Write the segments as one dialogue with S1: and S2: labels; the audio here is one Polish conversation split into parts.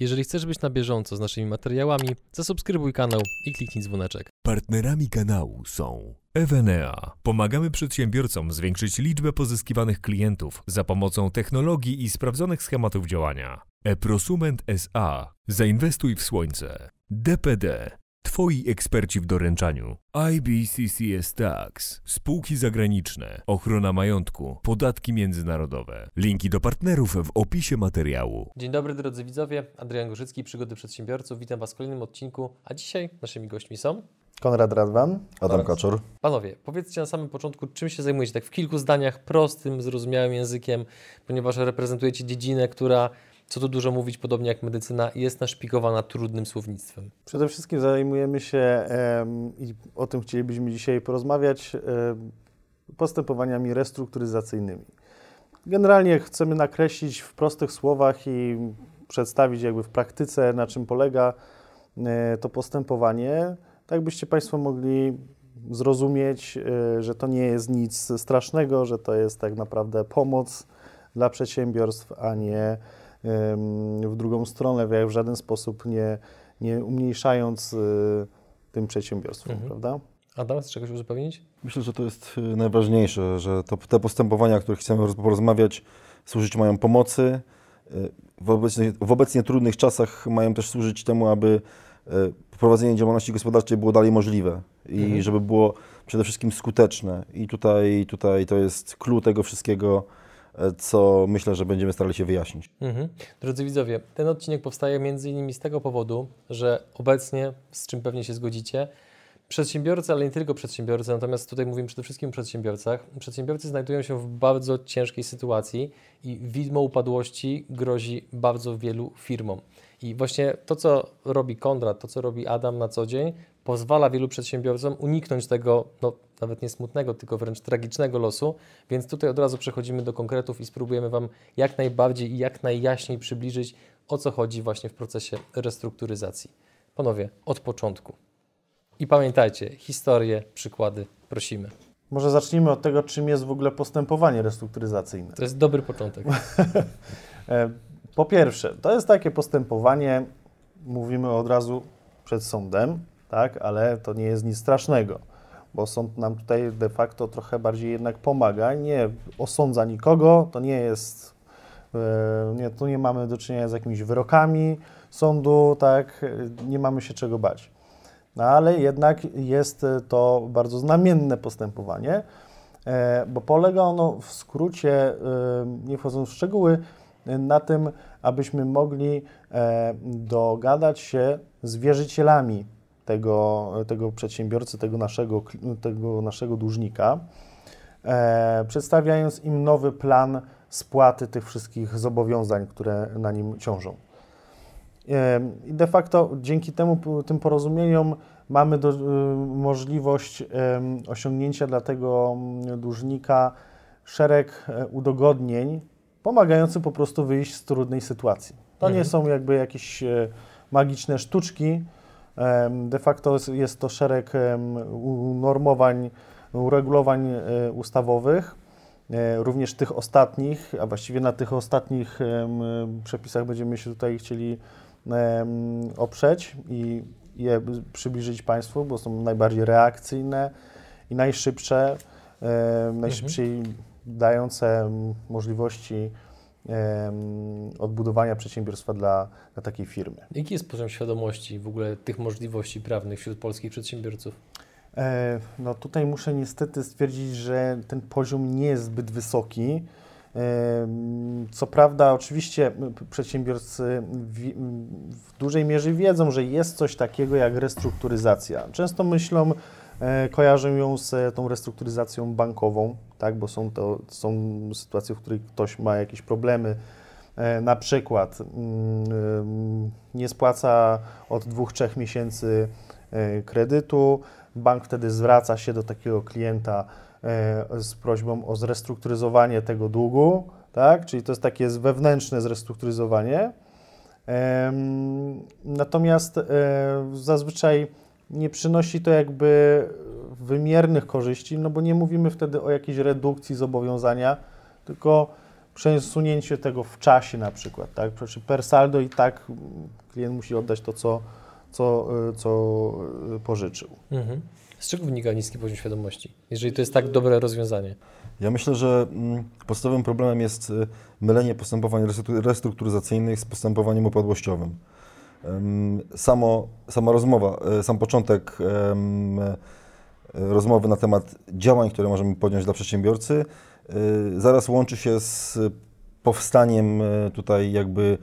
S1: Jeżeli chcesz być na bieżąco z naszymi materiałami, zasubskrybuj kanał i kliknij dzwoneczek.
S2: Partnerami kanału są Evenea. Pomagamy przedsiębiorcom zwiększyć liczbę pozyskiwanych klientów za pomocą technologii i sprawdzonych schematów działania. Eprosument SA. Zainwestuj w słońce. DPD. Twoi eksperci w doręczaniu. IBCCS Tax. Spółki zagraniczne. Ochrona majątku. Podatki międzynarodowe. Linki do partnerów w opisie materiału.
S1: Dzień dobry drodzy widzowie, Adrian Gorzycki, Przygody Przedsiębiorców. Witam Was w kolejnym odcinku, a dzisiaj naszymi gośćmi są...
S3: Konrad Radwan.
S4: Adam Kaczor.
S1: Panowie, powiedzcie na samym początku, czym się zajmujecie, tak w kilku zdaniach, prostym, zrozumiałym językiem, ponieważ reprezentujecie dziedzinę, która, co tu dużo mówić, podobnie jak medycyna, jest naszpikowana trudnym słownictwem.
S3: Przede wszystkim zajmujemy się, i o tym chcielibyśmy dzisiaj porozmawiać, postępowaniami restrukturyzacyjnymi. Generalnie chcemy nakreślić w prostych słowach i przedstawić jakby w praktyce, na czym polega e, to postępowanie, tak byście Państwo mogli zrozumieć, e, że to nie jest nic strasznego, że to jest tak naprawdę pomoc dla przedsiębiorstw, a nie w drugą stronę, w w żaden sposób nie, nie umniejszając y, tym przedsiębiorstwom,
S1: Mhm.
S3: prawda?
S1: Adam, chcesz czegoś uzupełnić?
S4: Myślę, że to jest y, najważniejsze, że to, te postępowania, o których chcemy roz- porozmawiać, służyć mają pomocy. y, W obecnie, w obecnie trudnych czasach mają też służyć temu, aby prowadzenie działalności gospodarczej było dalej możliwe i
S1: Mhm.
S4: żeby było przede wszystkim skuteczne. I tutaj, tutaj to jest clue tego wszystkiego, co myślę, że będziemy starali się wyjaśnić.
S1: Mhm. Drodzy widzowie, ten odcinek powstaje między innymi z tego powodu, że obecnie, z czym pewnie się zgodzicie, przedsiębiorcy, ale nie tylko przedsiębiorcy, natomiast tutaj mówimy przede wszystkim o przedsiębiorcach, przedsiębiorcy znajdują się w bardzo ciężkiej sytuacji i widmo upadłości grozi bardzo wielu firmom. I właśnie to, co robi Konrad, to, co robi Adam na co dzień, pozwala wielu przedsiębiorcom uniknąć tego, no nawet nie smutnego, tylko wręcz tragicznego losu. Więc tutaj od razu przechodzimy do konkretów i spróbujemy Wam jak najbardziej i jak najjaśniej przybliżyć, o co chodzi właśnie w procesie restrukturyzacji. Panowie, od początku. I pamiętajcie, historie, przykłady, prosimy.
S3: Może zacznijmy od tego, czym jest w ogóle postępowanie restrukturyzacyjne.
S1: To jest dobry początek.
S3: E, Po pierwsze, to jest takie postępowanie, mówimy od razu przed sądem, tak, ale to nie jest nic strasznego, bo sąd nam tutaj de facto trochę bardziej jednak pomaga, nie osądza nikogo, to nie jest, e, nie, tu nie mamy do czynienia z jakimiś wyrokami sądu, tak, nie mamy się czego bać. No ale jednak jest to bardzo znamienne postępowanie, e, bo polega ono w skrócie, e, nie wchodząc w szczegóły, na tym, abyśmy mogli dogadać się z wierzycielami tego, tego przedsiębiorcy, tego naszego, tego naszego dłużnika, e, przedstawiając im nowy plan spłaty tych wszystkich zobowiązań, które na nim ciążą. Em, I de facto dzięki temu tym porozumieniom mamy do, y, możliwość em, osiągnięcia dla tego mm, dłużnika szereg e, udogodnień, pomagających po prostu wyjść z trudnej sytuacji. To nie
S1: Mhm.
S3: są jakby jakieś e, magiczne sztuczki. De facto jest- to szereg unormowań, uregulowań e, ustawowych, e, również tych ostatnich, a właściwie na tych ostatnich przepisach będziemy się tutaj chcieli oprzeć i je przybliżyć Państwu, bo są najbardziej reakcyjne i najszybsze, em, najszybciej dające możliwości odbudowania przedsiębiorstwa dla, dla takiej firmy.
S1: Jaki jest poziom świadomości w ogóle tych możliwości prawnych wśród polskich przedsiębiorców?
S3: E, No tutaj muszę niestety stwierdzić, że ten poziom nie jest zbyt wysoki. Co prawda, oczywiście przedsiębiorcy m, w dużej mierze wiedzą, że jest coś takiego jak restrukturyzacja. Często myślą, e, kojarzą ją z tą restrukturyzacją bankową, tak, bo są to są sytuacje, w których ktoś ma jakieś problemy, E, na przykład mm, ym, nie spłaca od dwóch, trzech miesięcy e, kredytu, bank wtedy zwraca się do takiego klienta e, z prośbą o zrestrukturyzowanie tego długu, tak? Czyli to jest takie wewnętrzne zrestrukturyzowanie. Natomiast e, zazwyczaj nie przynosi to jakby wymiernych korzyści, no bo nie mówimy wtedy o jakiejś redukcji zobowiązania, tylko przesunięcie tego w czasie na przykład, tak? Przecież per saldo i tak klient musi oddać to, co, co, y, co y, pożyczył.
S1: Mhm. Z czego wynika niski poziom świadomości, jeżeli to jest tak dobre rozwiązanie?
S4: Ja myślę, że mm, podstawowym problemem jest y, mylenie postępowań restruktu- restrukturyzacyjnych z postępowaniem upadłościowym. Ym, Samo, sama rozmowa, sam początek rozmowy na temat działań, które możemy podjąć dla przedsiębiorcy, y, zaraz łączy się z powstaniem y, tutaj jakby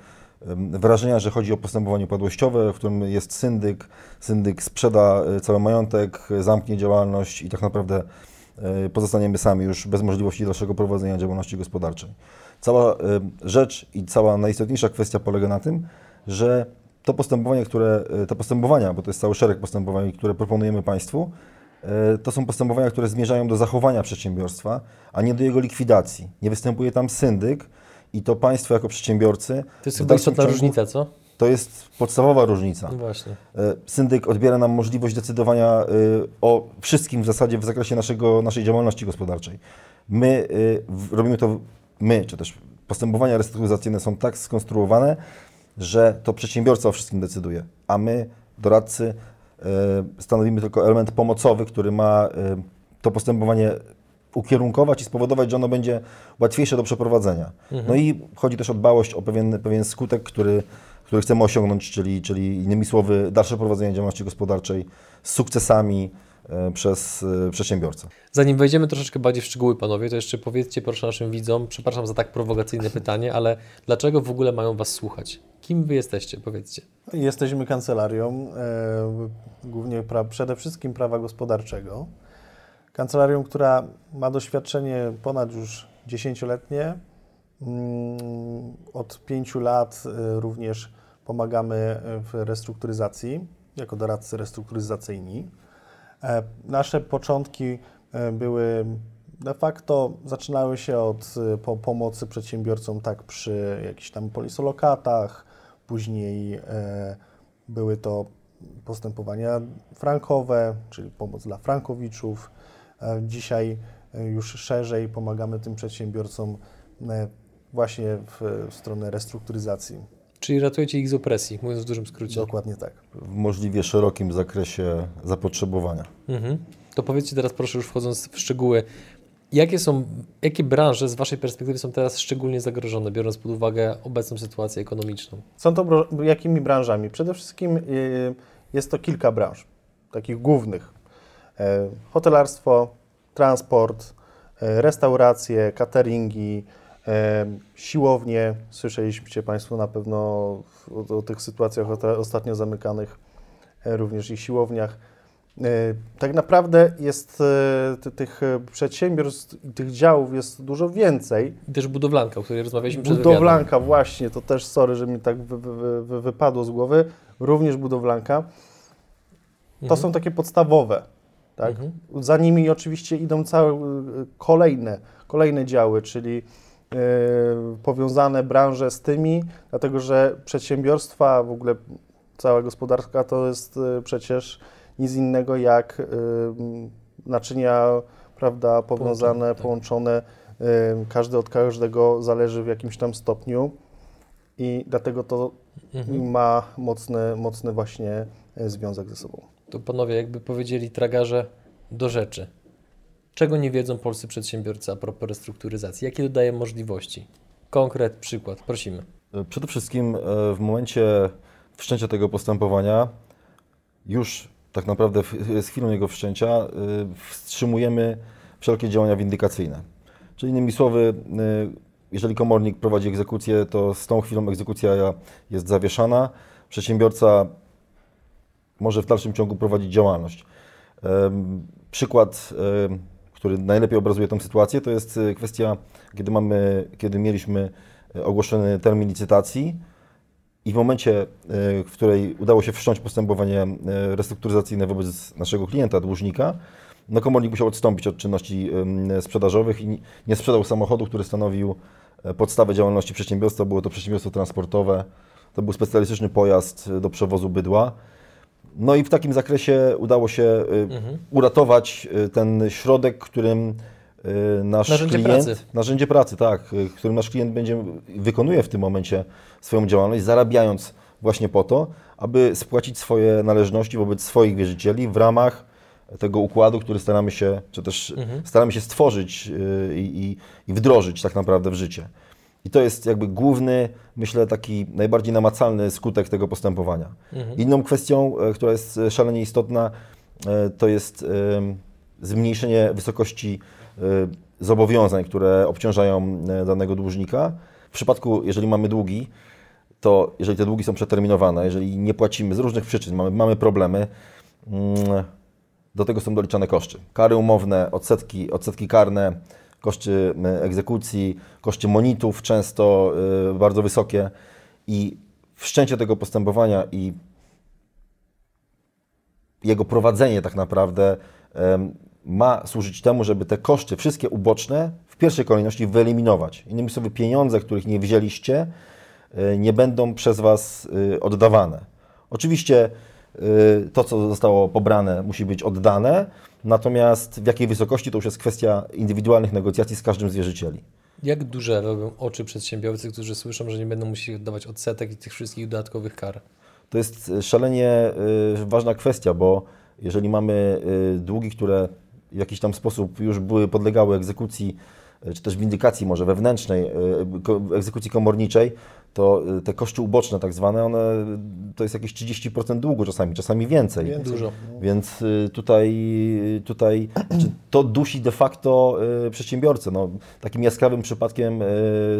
S4: wrażenia, że chodzi o postępowanie upadłościowe, w którym jest syndyk, syndyk sprzeda y, cały majątek, zamknie działalność i tak naprawdę pozostaniemy sami już bez możliwości dalszego prowadzenia działalności gospodarczej. Cała rzecz i cała najistotniejsza kwestia polega na tym, że to postępowanie, które, te postępowania, bo to jest cały szereg postępowań, które proponujemy Państwu, to są postępowania, które zmierzają do zachowania przedsiębiorstwa, a nie do jego likwidacji. Nie występuje tam syndyk i to Państwo jako przedsiębiorcy.
S1: To jest chyba istotna
S4: ciągu-
S1: różnica, co?
S4: To jest podstawowa różnica.
S1: No właśnie.
S4: E, Syndyk odbiera nam możliwość decydowania y, o wszystkim w zasadzie w zakresie naszego, naszej działalności gospodarczej. My robimy to, my, czy też postępowania restrukturyzacyjne są tak skonstruowane, że to przedsiębiorca o wszystkim decyduje, a my, doradcy, stanowimy tylko element pomocowy, który ma y, to postępowanie ukierunkować i spowodować, że ono będzie łatwiejsze do przeprowadzenia. No i chodzi też o dbałość o pewien, pewien skutek, który, który chcemy osiągnąć, czyli, czyli innymi słowy dalsze prowadzenie działalności gospodarczej z sukcesami e, przez e, przedsiębiorcę.
S1: Zanim wejdziemy troszeczkę bardziej w szczegóły, panowie, to jeszcze powiedzcie proszę naszym widzom, przepraszam za tak prowokacyjne pytanie, ale dlaczego w ogóle mają Was słuchać? Kim Wy jesteście? Powiedzcie.
S3: Jesteśmy kancelarią, e, głównie pra, przede wszystkim prawa gospodarczego. Kancelarią, która ma doświadczenie ponad już dziesięcioletnie. Mm, Od pięciu lat e, również pomagamy w restrukturyzacji jako doradcy restrukturyzacyjni. E, Nasze początki e, były de facto zaczynały się od e, po, pomocy przedsiębiorcom tak przy jakichś tam polisolokatach, później były to postępowania frankowe, czyli pomoc dla frankowiczów. Dzisiaj już szerzej pomagamy tym przedsiębiorcom właśnie w stronę restrukturyzacji.
S1: Czyli ratujecie ich z opresji, mówiąc w dużym skrócie.
S3: Dokładnie tak.
S4: W możliwie szerokim zakresie zapotrzebowania.
S1: Mhm. To powiedzcie teraz proszę, już wchodząc w szczegóły, jakie są, jakie branże z Waszej perspektywy są teraz szczególnie zagrożone, biorąc pod uwagę obecną sytuację ekonomiczną?
S3: Są to jakimi branżami? Przede wszystkim y, jest to kilka branż, takich głównych. E, Hotelarstwo, transport, e, restauracje, cateringi, siłownie. Słyszeliście Państwo na pewno o, o tych sytuacjach ostatnio zamykanych, e, również i siłowniach. E, Tak naprawdę jest e, ty- tych przedsiębiorstw i tych działów jest dużo więcej.
S1: I też budowlanka, o której rozmawialiśmy przed wywiadem.
S3: Budowlanka, właśnie, to też sorry, że mi tak wy, wy, wy, wypadło z głowy. Również budowlanka. To
S1: Mhm.
S3: są takie podstawowe. Tak?
S1: Mhm.
S3: Za nimi oczywiście idą całe y, kolejne, kolejne działy, czyli y, powiązane branże z tymi, dlatego że przedsiębiorstwa, w ogóle cała gospodarka to jest y, przecież nic innego jak y, naczynia, prawda, powiązane,
S1: Połączone, tak.
S3: połączone. y, Każdy od każdego zależy w jakimś tam stopniu i dlatego to
S1: Mhm.
S3: ma mocny, mocny właśnie y, związek ze sobą.
S1: To panowie, jakby powiedzieli tragarze do rzeczy. Czego nie wiedzą polscy przedsiębiorcy a propos restrukturyzacji? Jakie dodaje możliwości? Konkret, przykład, prosimy.
S4: E, Przede wszystkim e, w momencie wszczęcia tego postępowania, już tak naprawdę z chwilą jego wszczęcia, e, wstrzymujemy wszelkie działania windykacyjne. Czyli innymi słowy, jeżeli komornik prowadzi egzekucję, to z tą chwilą egzekucja jest zawieszana. Przedsiębiorca może w dalszym ciągu prowadzić działalność. Przykład, który najlepiej obrazuje tę sytuację, to jest e, kwestia, kiedy, mamy, kiedy mieliśmy e, ogłoszony termin licytacji i w momencie, e, w której udało się wszcząć postępowanie restrukturyzacyjne wobec naszego klienta, dłużnika, no komornik musiał odstąpić od czynności sprzedażowych i nie sprzedał samochodu, który stanowił podstawę działalności przedsiębiorstwa. Było to przedsiębiorstwo transportowe. To był specjalistyczny pojazd do przewozu bydła. No i w takim zakresie udało się y,
S1: Mhm.
S4: uratować y, ten środek, którym y, nasz
S1: Narzędzie
S4: klient,
S1: pracy.
S4: narzędzie pracy, tak, którym nasz klient będzie wykonuje w tym momencie swoją działalność, zarabiając właśnie po to, aby spłacić swoje należności wobec swoich wierzycieli w ramach tego układu, który staramy się, czy też staramy się stworzyć i, i, i wdrożyć tak naprawdę w życie. I to jest jakby główny, myślę, taki najbardziej namacalny skutek tego postępowania. Inną kwestią, e, która jest e, szalenie istotna, e, to jest zmniejszenie wysokości zobowiązań, które obciążają danego dłużnika. W przypadku, jeżeli mamy długi, to jeżeli te długi są przeterminowane, jeżeli nie płacimy z różnych przyczyn, mamy, mamy problemy, mm, do tego są doliczane koszty. Kary umowne, odsetki, odsetki karne, koszty m, egzekucji, koszty monitów często y, bardzo wysokie i wszczęcie tego postępowania i jego prowadzenie tak naprawdę ma służyć temu, żeby te koszty, wszystkie uboczne, w pierwszej kolejności wyeliminować. Innymi słowy, pieniądze, których nie wzięliście, y, nie będą przez Was oddawane. Oczywiście to, co zostało pobrane, musi być oddane, natomiast w jakiej wysokości to już jest kwestia indywidualnych negocjacji z każdym z wierzycieli.
S1: Jak duże robią oczy przedsiębiorcy, którzy słyszą, że nie będą musieli oddawać odsetek i tych wszystkich dodatkowych kar?
S4: To jest y, szalenie y, ważna kwestia, bo jeżeli mamy y, długi, które w jakiś tam sposób już były podlegały egzekucji, y, czy też windykacji może wewnętrznej, y, egzekucji komorniczej, to y, te koszty uboczne tak zwane, one to jest jakieś 30% długu czasami, czasami więcej.
S3: Więcej.
S1: Dużo.
S4: Więc y, tutaj, y, tutaj to dusi de facto y, przedsiębiorcę. No, takim jaskrawym przypadkiem, y,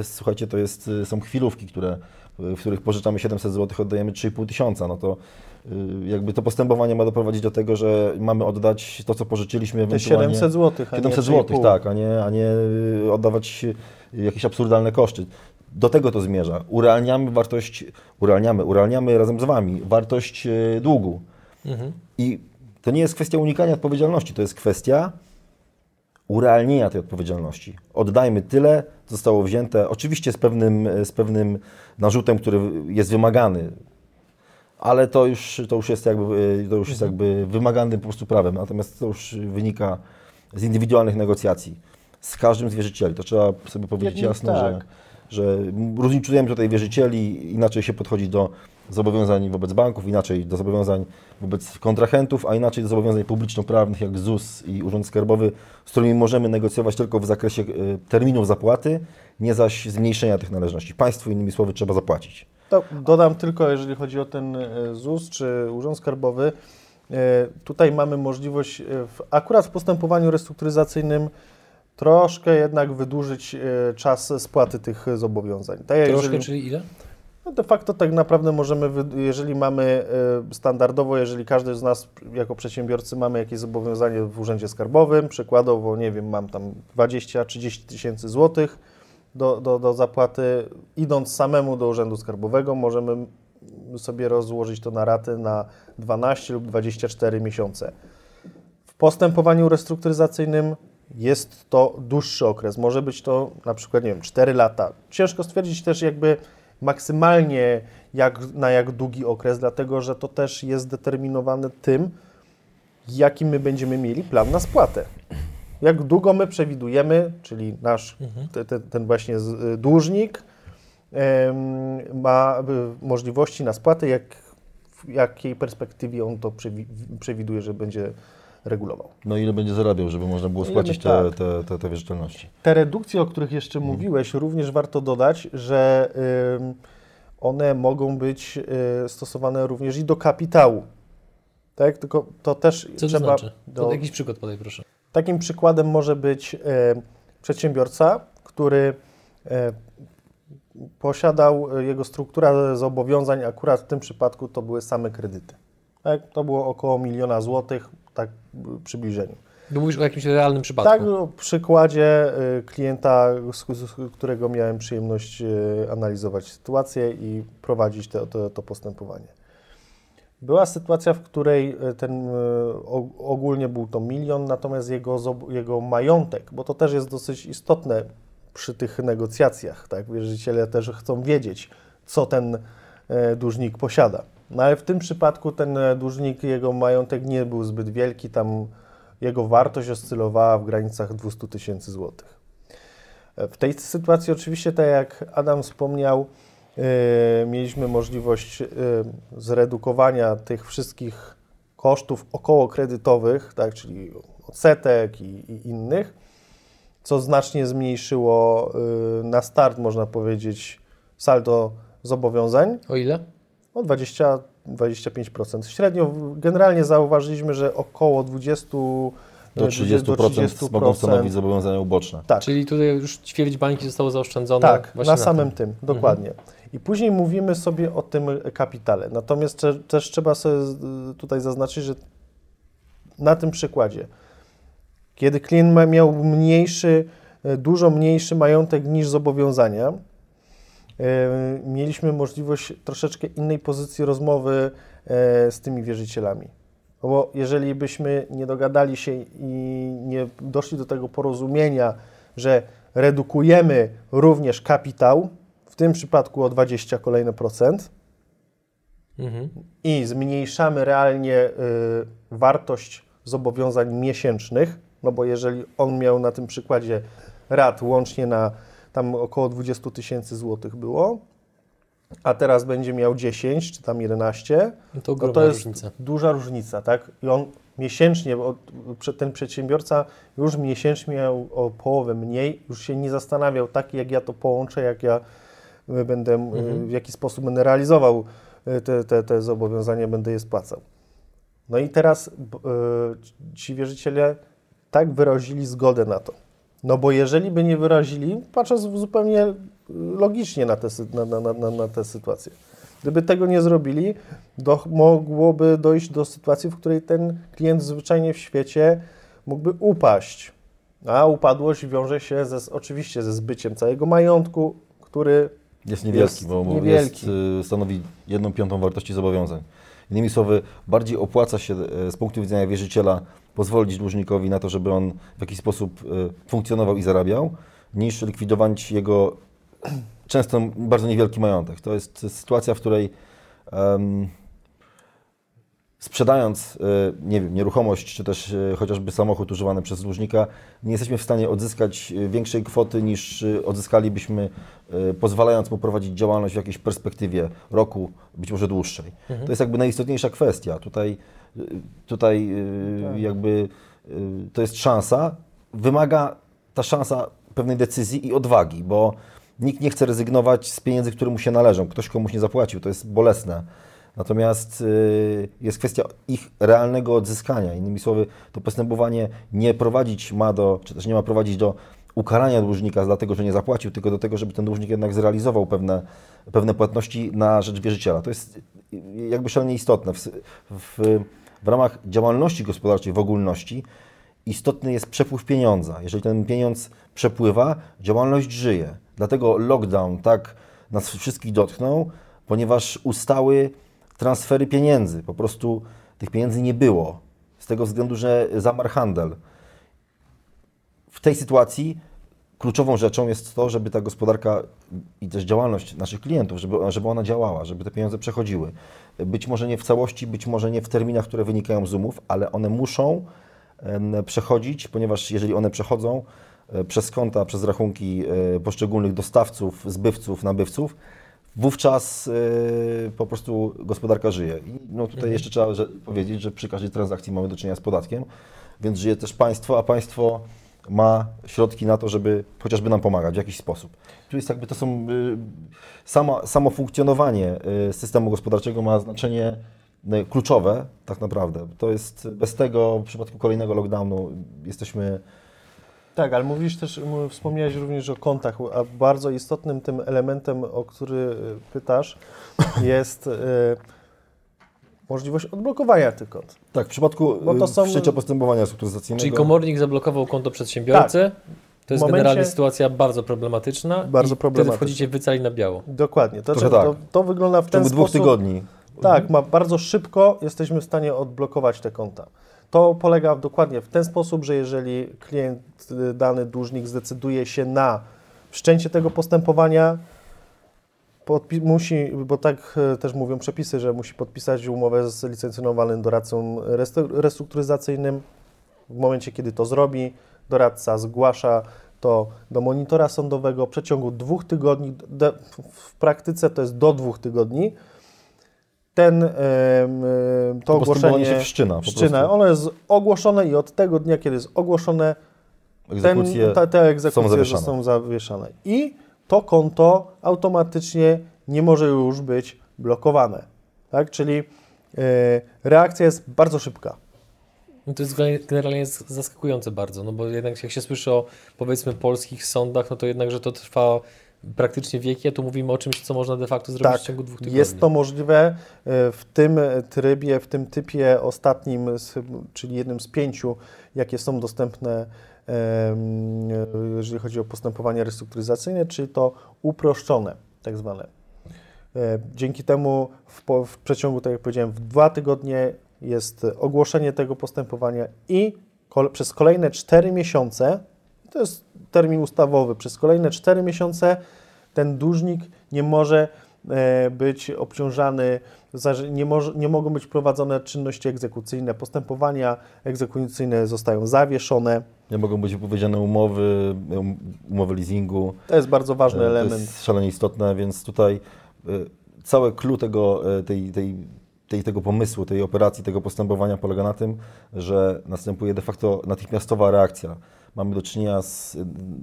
S4: słuchajcie, to jest, y, są chwilówki, które, y, w których pożyczamy 700 zł, oddajemy 3,5 tysiąca. No to y, jakby to postępowanie ma doprowadzić do tego, że mamy oddać to, co pożyczyliśmy
S3: Te
S4: ewentualnie.
S3: 700 zł, a
S4: 700
S3: nie
S4: zł,
S3: 3,5.
S4: tak, a nie, a nie y, oddawać y, jakieś absurdalne koszty. Do tego to zmierza. Urealniamy wartość, urealniamy, urealniamy razem z Wami wartość y, długu.
S1: Mhm.
S4: I to nie jest kwestia unikania odpowiedzialności, to jest kwestia urealnienia tej odpowiedzialności. Oddajmy tyle, co zostało wzięte, oczywiście z pewnym, z pewnym narzutem, który jest wymagany, ale to już, to już jest jakby, to już jest jakby wymaganym po prostu prawem, natomiast to już wynika z indywidualnych negocjacji z każdym z wierzycieli. To trzeba sobie powiedzieć jasno,
S3: tak.
S4: że, że różnicujemy tutaj wierzycieli, inaczej się podchodzi do zobowiązań wobec banków, inaczej do zobowiązań wobec kontrahentów, a inaczej do zobowiązań publiczno-prawnych jak ZUS i Urząd Skarbowy, z którymi możemy negocjować tylko w zakresie y, terminów zapłaty, nie zaś zmniejszenia tych należności. Państwu innymi słowy trzeba zapłacić.
S3: To dodam tylko, jeżeli chodzi o ten e, ZUS czy Urząd Skarbowy, e, tutaj mamy możliwość, e, w, akurat w postępowaniu restrukturyzacyjnym, troszkę jednak wydłużyć e, czas spłaty tych zobowiązań. Tak
S1: Troszkę,
S3: jeżeli,
S1: czyli ile?
S3: no de facto tak naprawdę możemy, jeżeli mamy e, standardowo, jeżeli każdy z nas jako przedsiębiorcy mamy jakieś zobowiązanie w Urzędzie Skarbowym, przykładowo, nie wiem, mam tam 20-30 tysięcy złotych do, do, do zapłaty, idąc samemu do Urzędu Skarbowego, możemy sobie rozłożyć to na raty na 12 lub 24 miesiące. W postępowaniu restrukturyzacyjnym jest to dłuższy okres. Może być to na przykład, nie wiem, 4 lata. Ciężko stwierdzić też jakby maksymalnie jak, na jak długi okres, dlatego że to też jest determinowane tym, jaki my będziemy mieli plan na spłatę. Jak długo my przewidujemy, czyli nasz te, te, ten właśnie z- y, dłużnik em, ma y, możliwości na spłatę, jak, w jakiej perspektywie on to przewi- przewiduje, że będzie regulował.
S4: No ile będzie zarabiał, żeby można było
S3: Ile
S4: spłacić
S3: by-
S4: te,
S3: tak.
S4: te, te, te wierzytelności?
S3: Te redukcje, o których jeszcze mówiłeś, również warto dodać, że one mogą być y, stosowane również i do kapitału. Tak, tylko to też
S1: Co to
S3: trzeba.
S1: znaczy?
S3: do-
S1: To jakiś przykład podaj, proszę.
S3: Takim przykładem może być e, przedsiębiorca, który e, posiadał, jego struktura zobowiązań, akurat w tym przypadku to były same kredyty. Tak? To było około miliona złotych, tak w przybliżeniu.
S1: Bo mówisz o jakimś realnym przypadku.
S3: Tak, no, przykładzie y, klienta, z, którego miałem przyjemność y, analizować sytuację i prowadzić te, to, to postępowanie. Była sytuacja, w której y, ten y, ogólnie był to milion, natomiast jego, jego majątek, bo to też jest dosyć istotne przy tych negocjacjach, tak? Wierzyciele też chcą wiedzieć, co ten dłużnik posiada. No ale w tym przypadku ten e, dłużnik, jego majątek nie był zbyt wielki, tam jego wartość oscylowała w granicach 200 tysięcy złotych. E, W tej sytuacji oczywiście, tak jak Adam wspomniał, e, mieliśmy możliwość e, zredukowania tych wszystkich kosztów okołokredytowych, tak, czyli odsetek i, i innych, co znacznie zmniejszyło y, na start, można powiedzieć, saldo zobowiązań
S1: O ile?
S3: O 20-25%. Średnio generalnie zauważyliśmy, że około 20
S4: Do
S3: y,
S4: 30% mogą stanowić zobowiązania uboczne.
S3: Tak,
S1: Czyli tutaj już ćwierć bańki zostało zaoszczędzone
S3: tak na
S1: na
S3: samym
S1: tym.
S3: tym, dokładnie. I później mówimy sobie o tym kapitale. Natomiast te- też trzeba sobie z- tutaj zaznaczyć, że na tym przykładzie, kiedy klient miał mniejszy, e, dużo mniejszy majątek niż zobowiązania, e, mieliśmy możliwość troszeczkę innej pozycji rozmowy e, z tymi wierzycielami. No Bo jeżeli byśmy nie dogadali się i nie doszli do tego porozumienia, że redukujemy również kapitał, w tym przypadku o 20 kolejne procent,
S1: Mhm.
S3: i zmniejszamy realnie y, wartość zobowiązań miesięcznych, no bo jeżeli on miał na tym przykładzie rat łącznie na tam około 20 tysięcy złotych było, a teraz będzie miał 10 czy tam 11,
S1: No to
S3: no to jest
S1: różnica.
S3: duża różnica, tak? I on miesięcznie, ten przedsiębiorca już miesięcznie miał o połowę mniej, już się nie zastanawiał, tak jak ja to połączę, jak ja y, będę, y,
S1: Mhm.
S3: w jaki sposób będę realizował y, te, te, te zobowiązania, będę je spłacał. No i teraz ci wierzyciele tak wyrazili zgodę na to. No bo jeżeli by nie wyrazili, patrząc zupełnie logicznie na tę sy- na, na, na, na, tę sytuację, gdyby tego nie zrobili, do, mogłoby dojść do sytuacji, w której ten klient zwyczajnie w świecie mógłby upaść. A upadłość wiąże się ze, oczywiście ze zbyciem całego majątku, który
S4: Jest niewielki,
S3: Jest
S4: bo
S3: niewielki.
S4: Jest, y, stanowi jedną piątą wartości zobowiązań. Innymi słowy, bardziej opłaca się y, z punktu widzenia wierzyciela pozwolić dłużnikowi na to, żeby on w jakiś sposób y, funkcjonował i zarabiał, niż likwidować jego często bardzo niewielki majątek. To jest sytuacja, w której em, sprzedając y, nie wiem, nieruchomość, czy też y, chociażby samochód używany przez dłużnika, nie jesteśmy w stanie odzyskać większej kwoty niż odzyskalibyśmy, pozwalając mu prowadzić działalność w jakiejś perspektywie roku, być może dłuższej. To jest jakby najistotniejsza kwestia. Tutaj, tutaj y, jakby y, to jest szansa. Wymaga ta szansa pewnej decyzji i odwagi, bo nikt nie chce rezygnować z pieniędzy, które mu się należą. Ktoś komuś nie zapłacił, to jest bolesne. Natomiast y, jest kwestia ich realnego odzyskania. Innymi słowy, to postępowanie nie prowadzić ma do, czy też nie ma prowadzić do ukarania dłużnika dlatego, że nie zapłacił, tylko do tego, żeby ten dłużnik jednak zrealizował pewne, pewne płatności na rzecz wierzyciela. To jest jakby szalenie istotne. W, w, w ramach działalności gospodarczej w ogólności istotny jest przepływ pieniądza. Jeżeli ten pieniądz przepływa, działalność żyje. Dlatego lockdown tak nas wszystkich dotknął, ponieważ ustały transfery pieniędzy. Po prostu tych pieniędzy nie było. Z tego względu, że zamarł handel. W tej sytuacji kluczową rzeczą jest to, żeby ta gospodarka i też działalność naszych klientów, żeby, żeby ona działała, żeby te pieniądze przechodziły. Być może nie w całości, być może nie w terminach, które wynikają z umów, ale one muszą przechodzić, ponieważ jeżeli one przechodzą e, przez konta, przez rachunki e, poszczególnych dostawców, zbywców, nabywców, wówczas e, po prostu gospodarka żyje. I no tutaj jeszcze trzeba powiedzieć, że przy każdej transakcji mamy do czynienia z podatkiem, więc żyje też państwo, a państwo ma środki na to, żeby chociażby nam pomagać w jakiś sposób. Tu jest jakby to są, y, samo, samo funkcjonowanie y, systemu gospodarczego ma znaczenie y, kluczowe tak naprawdę. To jest, bez tego w przypadku kolejnego lockdownu jesteśmy
S3: Tak, ale mówisz też, wspomniałeś również o kontach, a bardzo istotnym tym elementem, o który pytasz, jest możliwość odblokowania tych kont.
S4: Tak, w przypadku
S3: Bo to
S4: y,
S3: są-
S4: wszczęcia postępowania restrukturyzacyjnego.
S1: Czyli komornik zablokował konto przedsiębiorcy. To jest
S3: momencie-
S1: generalnie sytuacja bardzo problematyczna.
S3: Bardzo
S1: i
S3: problematyczna.
S1: Wtedy wchodzicie wycali na biało.
S3: Dokładnie. To, to,
S4: tak.
S3: to wygląda w
S4: w
S3: ten
S4: ciągu dwóch
S3: sposób.
S4: tygodni.
S3: Tak, ma, bardzo szybko jesteśmy w stanie odblokować te konta. To polega dokładnie w ten sposób, że jeżeli klient, y, dany dłużnik zdecyduje się na wszczęcie tego postępowania, podpi- musi, bo tak e, też mówią przepisy, że musi podpisać umowę z licencjonowanym doradcą restrukturyzacyjnym. W momencie, kiedy to zrobi, doradca zgłasza to do monitora sądowego w przeciągu dwóch tygodni, w praktyce to jest do dwóch tygodni. Ten, em, to ogłoszenie
S4: się wszczyna
S3: wszczyna. Ono jest ogłoszone i od tego dnia, kiedy jest ogłoszone,
S4: Egzekucje
S3: ten, te, te
S4: są
S3: egzekucje
S4: zawieszane.
S3: zostaną zawieszane. I to konto automatycznie nie może już być blokowane. Tak? Czyli e, reakcja jest bardzo szybka.
S1: No to jest gene- generalnie jest zaskakujące bardzo, no bo jednak jak się słyszy o powiedzmy polskich sądach, no to jednak, że to trwa praktycznie wieki, a tu mówimy o czymś, co można de facto zrobić
S3: Tak,
S1: w ciągu dwóch tygodni.
S3: Jest to możliwe e, w tym trybie, w tym typie ostatnim, czyli jednym z pięciu, jakie są dostępne, jeżeli chodzi o postępowanie restrukturyzacyjne, czyli to uproszczone, tak zwane. E, Dzięki temu w, w przeciągu, tak jak powiedziałem, w dwa tygodnie jest ogłoszenie tego postępowania i kol, przez kolejne cztery miesiące, to jest termin ustawowy, przez kolejne cztery miesiące ten dłużnik nie może e, być obciążany, nie, może, nie mogą być prowadzone czynności egzekucyjne, postępowania egzekucyjne zostają zawieszone.
S4: Nie mogą być wypowiedziane umowy, um, umowy leasingu.
S3: To jest bardzo ważny
S4: E,
S3: element.
S4: To jest szalenie istotne, więc tutaj e, całe clue tego, e, tej, tej, tej, tego pomysłu, tej operacji, tego postępowania polega na tym, że następuje de facto natychmiastowa reakcja. Mamy do czynienia z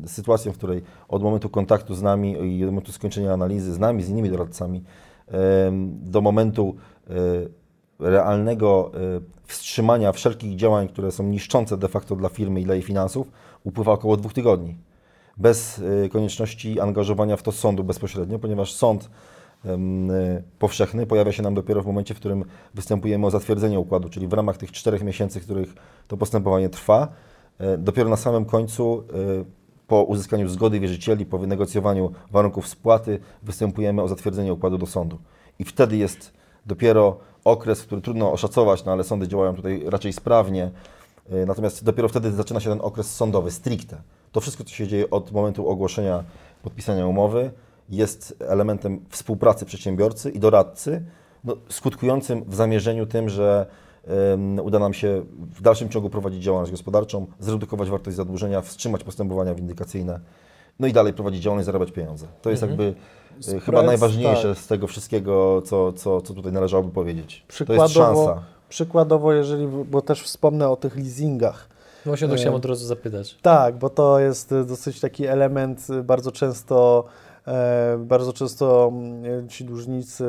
S4: e, sytuacją, w której od momentu kontaktu z nami i do momentu skończenia analizy z nami, z innymi doradcami, do momentu e, realnego e, wstrzymania wszelkich działań, które są niszczące de facto dla firmy i dla jej finansów, upływa około dwóch tygodni bez y, konieczności angażowania w to sądu bezpośrednio, ponieważ sąd y, powszechny pojawia się nam dopiero w momencie, w którym występujemy o zatwierdzenie układu, czyli w ramach tych czterech miesięcy, w których to postępowanie trwa. E, Dopiero na samym końcu, y, po uzyskaniu zgody wierzycieli, po wynegocjowaniu warunków spłaty, występujemy o zatwierdzenie układu do sądu. I wtedy jest dopiero okres, który trudno oszacować, no ale sądy działają tutaj raczej sprawnie. Y, Natomiast dopiero wtedy zaczyna się ten okres sądowy, stricte. To wszystko, co się dzieje od momentu ogłoszenia, podpisania umowy, jest elementem współpracy przedsiębiorcy i doradcy, no, skutkującym w zamierzeniu tym, że uda nam się w dalszym ciągu prowadzić działalność gospodarczą, zredukować wartość zadłużenia, wstrzymać postępowania windykacyjne, no i dalej prowadzić działalność, zarabiać pieniądze. To jest jakby y, chyba
S3: Spread,
S4: najważniejsze
S3: tak.
S4: z tego wszystkiego, co, co, co tutaj należałoby powiedzieć. To jest
S3: Przykładowo,
S4: szansa.
S3: przykładowo, jeżeli, bo też wspomnę o tych leasingach.
S1: No właśnie o to
S3: E,
S1: chciałem od razu zapytać.
S3: Tak, bo to jest y, dosyć taki element bardzo często, e, bardzo często mm, ci dłużnicy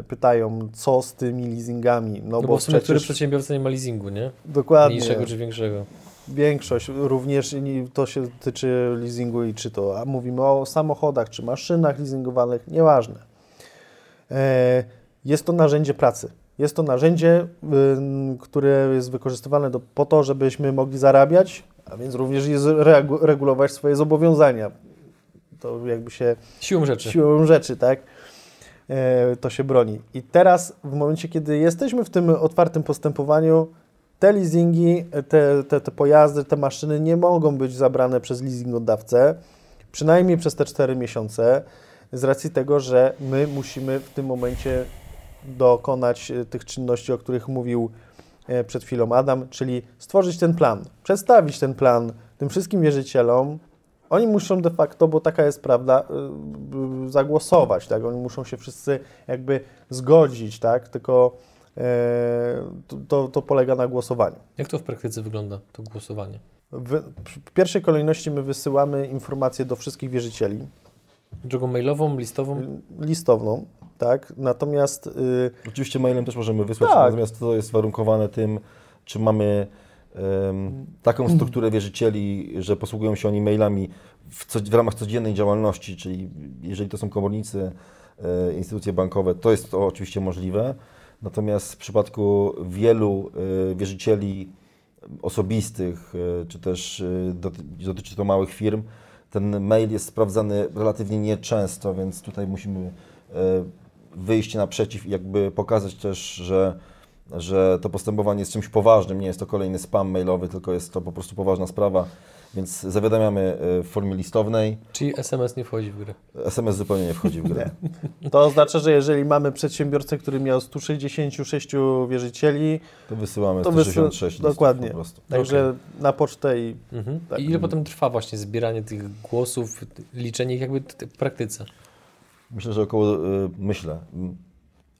S3: y, pytają, co z tymi leasingami. No,
S1: No
S3: bo
S1: bo w sumie który
S3: przecież
S1: przedsiębiorca nie ma leasingu, nie?
S3: dokładnie
S1: Mniejszego czy większego.
S3: większość, również to się tyczy leasingu i czy to, a mówimy o samochodach, czy maszynach leasingowanych, nieważne. E, Jest to narzędzie pracy. Jest to narzędzie, które jest wykorzystywane do, po to, żebyśmy mogli zarabiać, a więc również regulować swoje zobowiązania. To jakby się
S1: Siłą rzeczy.
S3: siłą rzeczy, tak? E, to się broni. I teraz, w momencie, kiedy jesteśmy w tym otwartym postępowaniu, te leasingi, te, te, te pojazdy, te maszyny nie mogą być zabrane przez leasingodawcę, przynajmniej przez te 4 miesiące, z racji tego, że my musimy w tym momencie dokonać e, tych czynności, o których mówił e, przed chwilą Adam, czyli stworzyć ten plan, przedstawić ten plan tym wszystkim wierzycielom. Oni muszą de facto, bo taka jest prawda, y, y, zagłosować, tak? Oni muszą się wszyscy jakby zgodzić, tak? Tylko e, to- to, polega na głosowaniu.
S1: Jak to w praktyce wygląda, to głosowanie?
S3: W, w pierwszej kolejności my wysyłamy informacje do wszystkich wierzycieli,
S1: Drogą mailową, listową?
S3: y, listowną, tak? Natomiast y,
S4: Oczywiście mailem też możemy wysłać,
S3: Tak.
S4: natomiast to jest warunkowane tym, czy mamy taką strukturę wierzycieli, że posługują się oni mailami w, co, w ramach codziennej działalności, czyli jeżeli to są komornicy, e, instytucje bankowe, to jest to oczywiście możliwe. Natomiast w przypadku wielu e, wierzycieli osobistych, e, czy też doty- dotyczy to małych firm, ten mail jest sprawdzany relatywnie nieczęsto, więc tutaj musimy wyjść naprzeciw i jakby pokazać też, że że to postępowanie jest czymś poważnym, nie jest to kolejny spam mailowy, tylko jest to po prostu poważna sprawa, więc zawiadamiamy e, w formie listownej.
S1: Czyli SMS nie wchodzi w grę.
S4: SMS zupełnie nie wchodzi w grę.
S3: To oznacza, że jeżeli mamy przedsiębiorcę, który miał 166 wierzycieli,
S4: To wysyłamy
S3: to
S4: 166
S3: wysyła,
S4: listów
S3: dokładnie.
S4: po prostu.
S3: Także na pocztę i
S1: Mhm.
S3: Tak.
S1: I ile potem trwa właśnie zbieranie tych głosów, liczenie ich jakby w praktyce?
S4: Myślę, że około, y, myślę,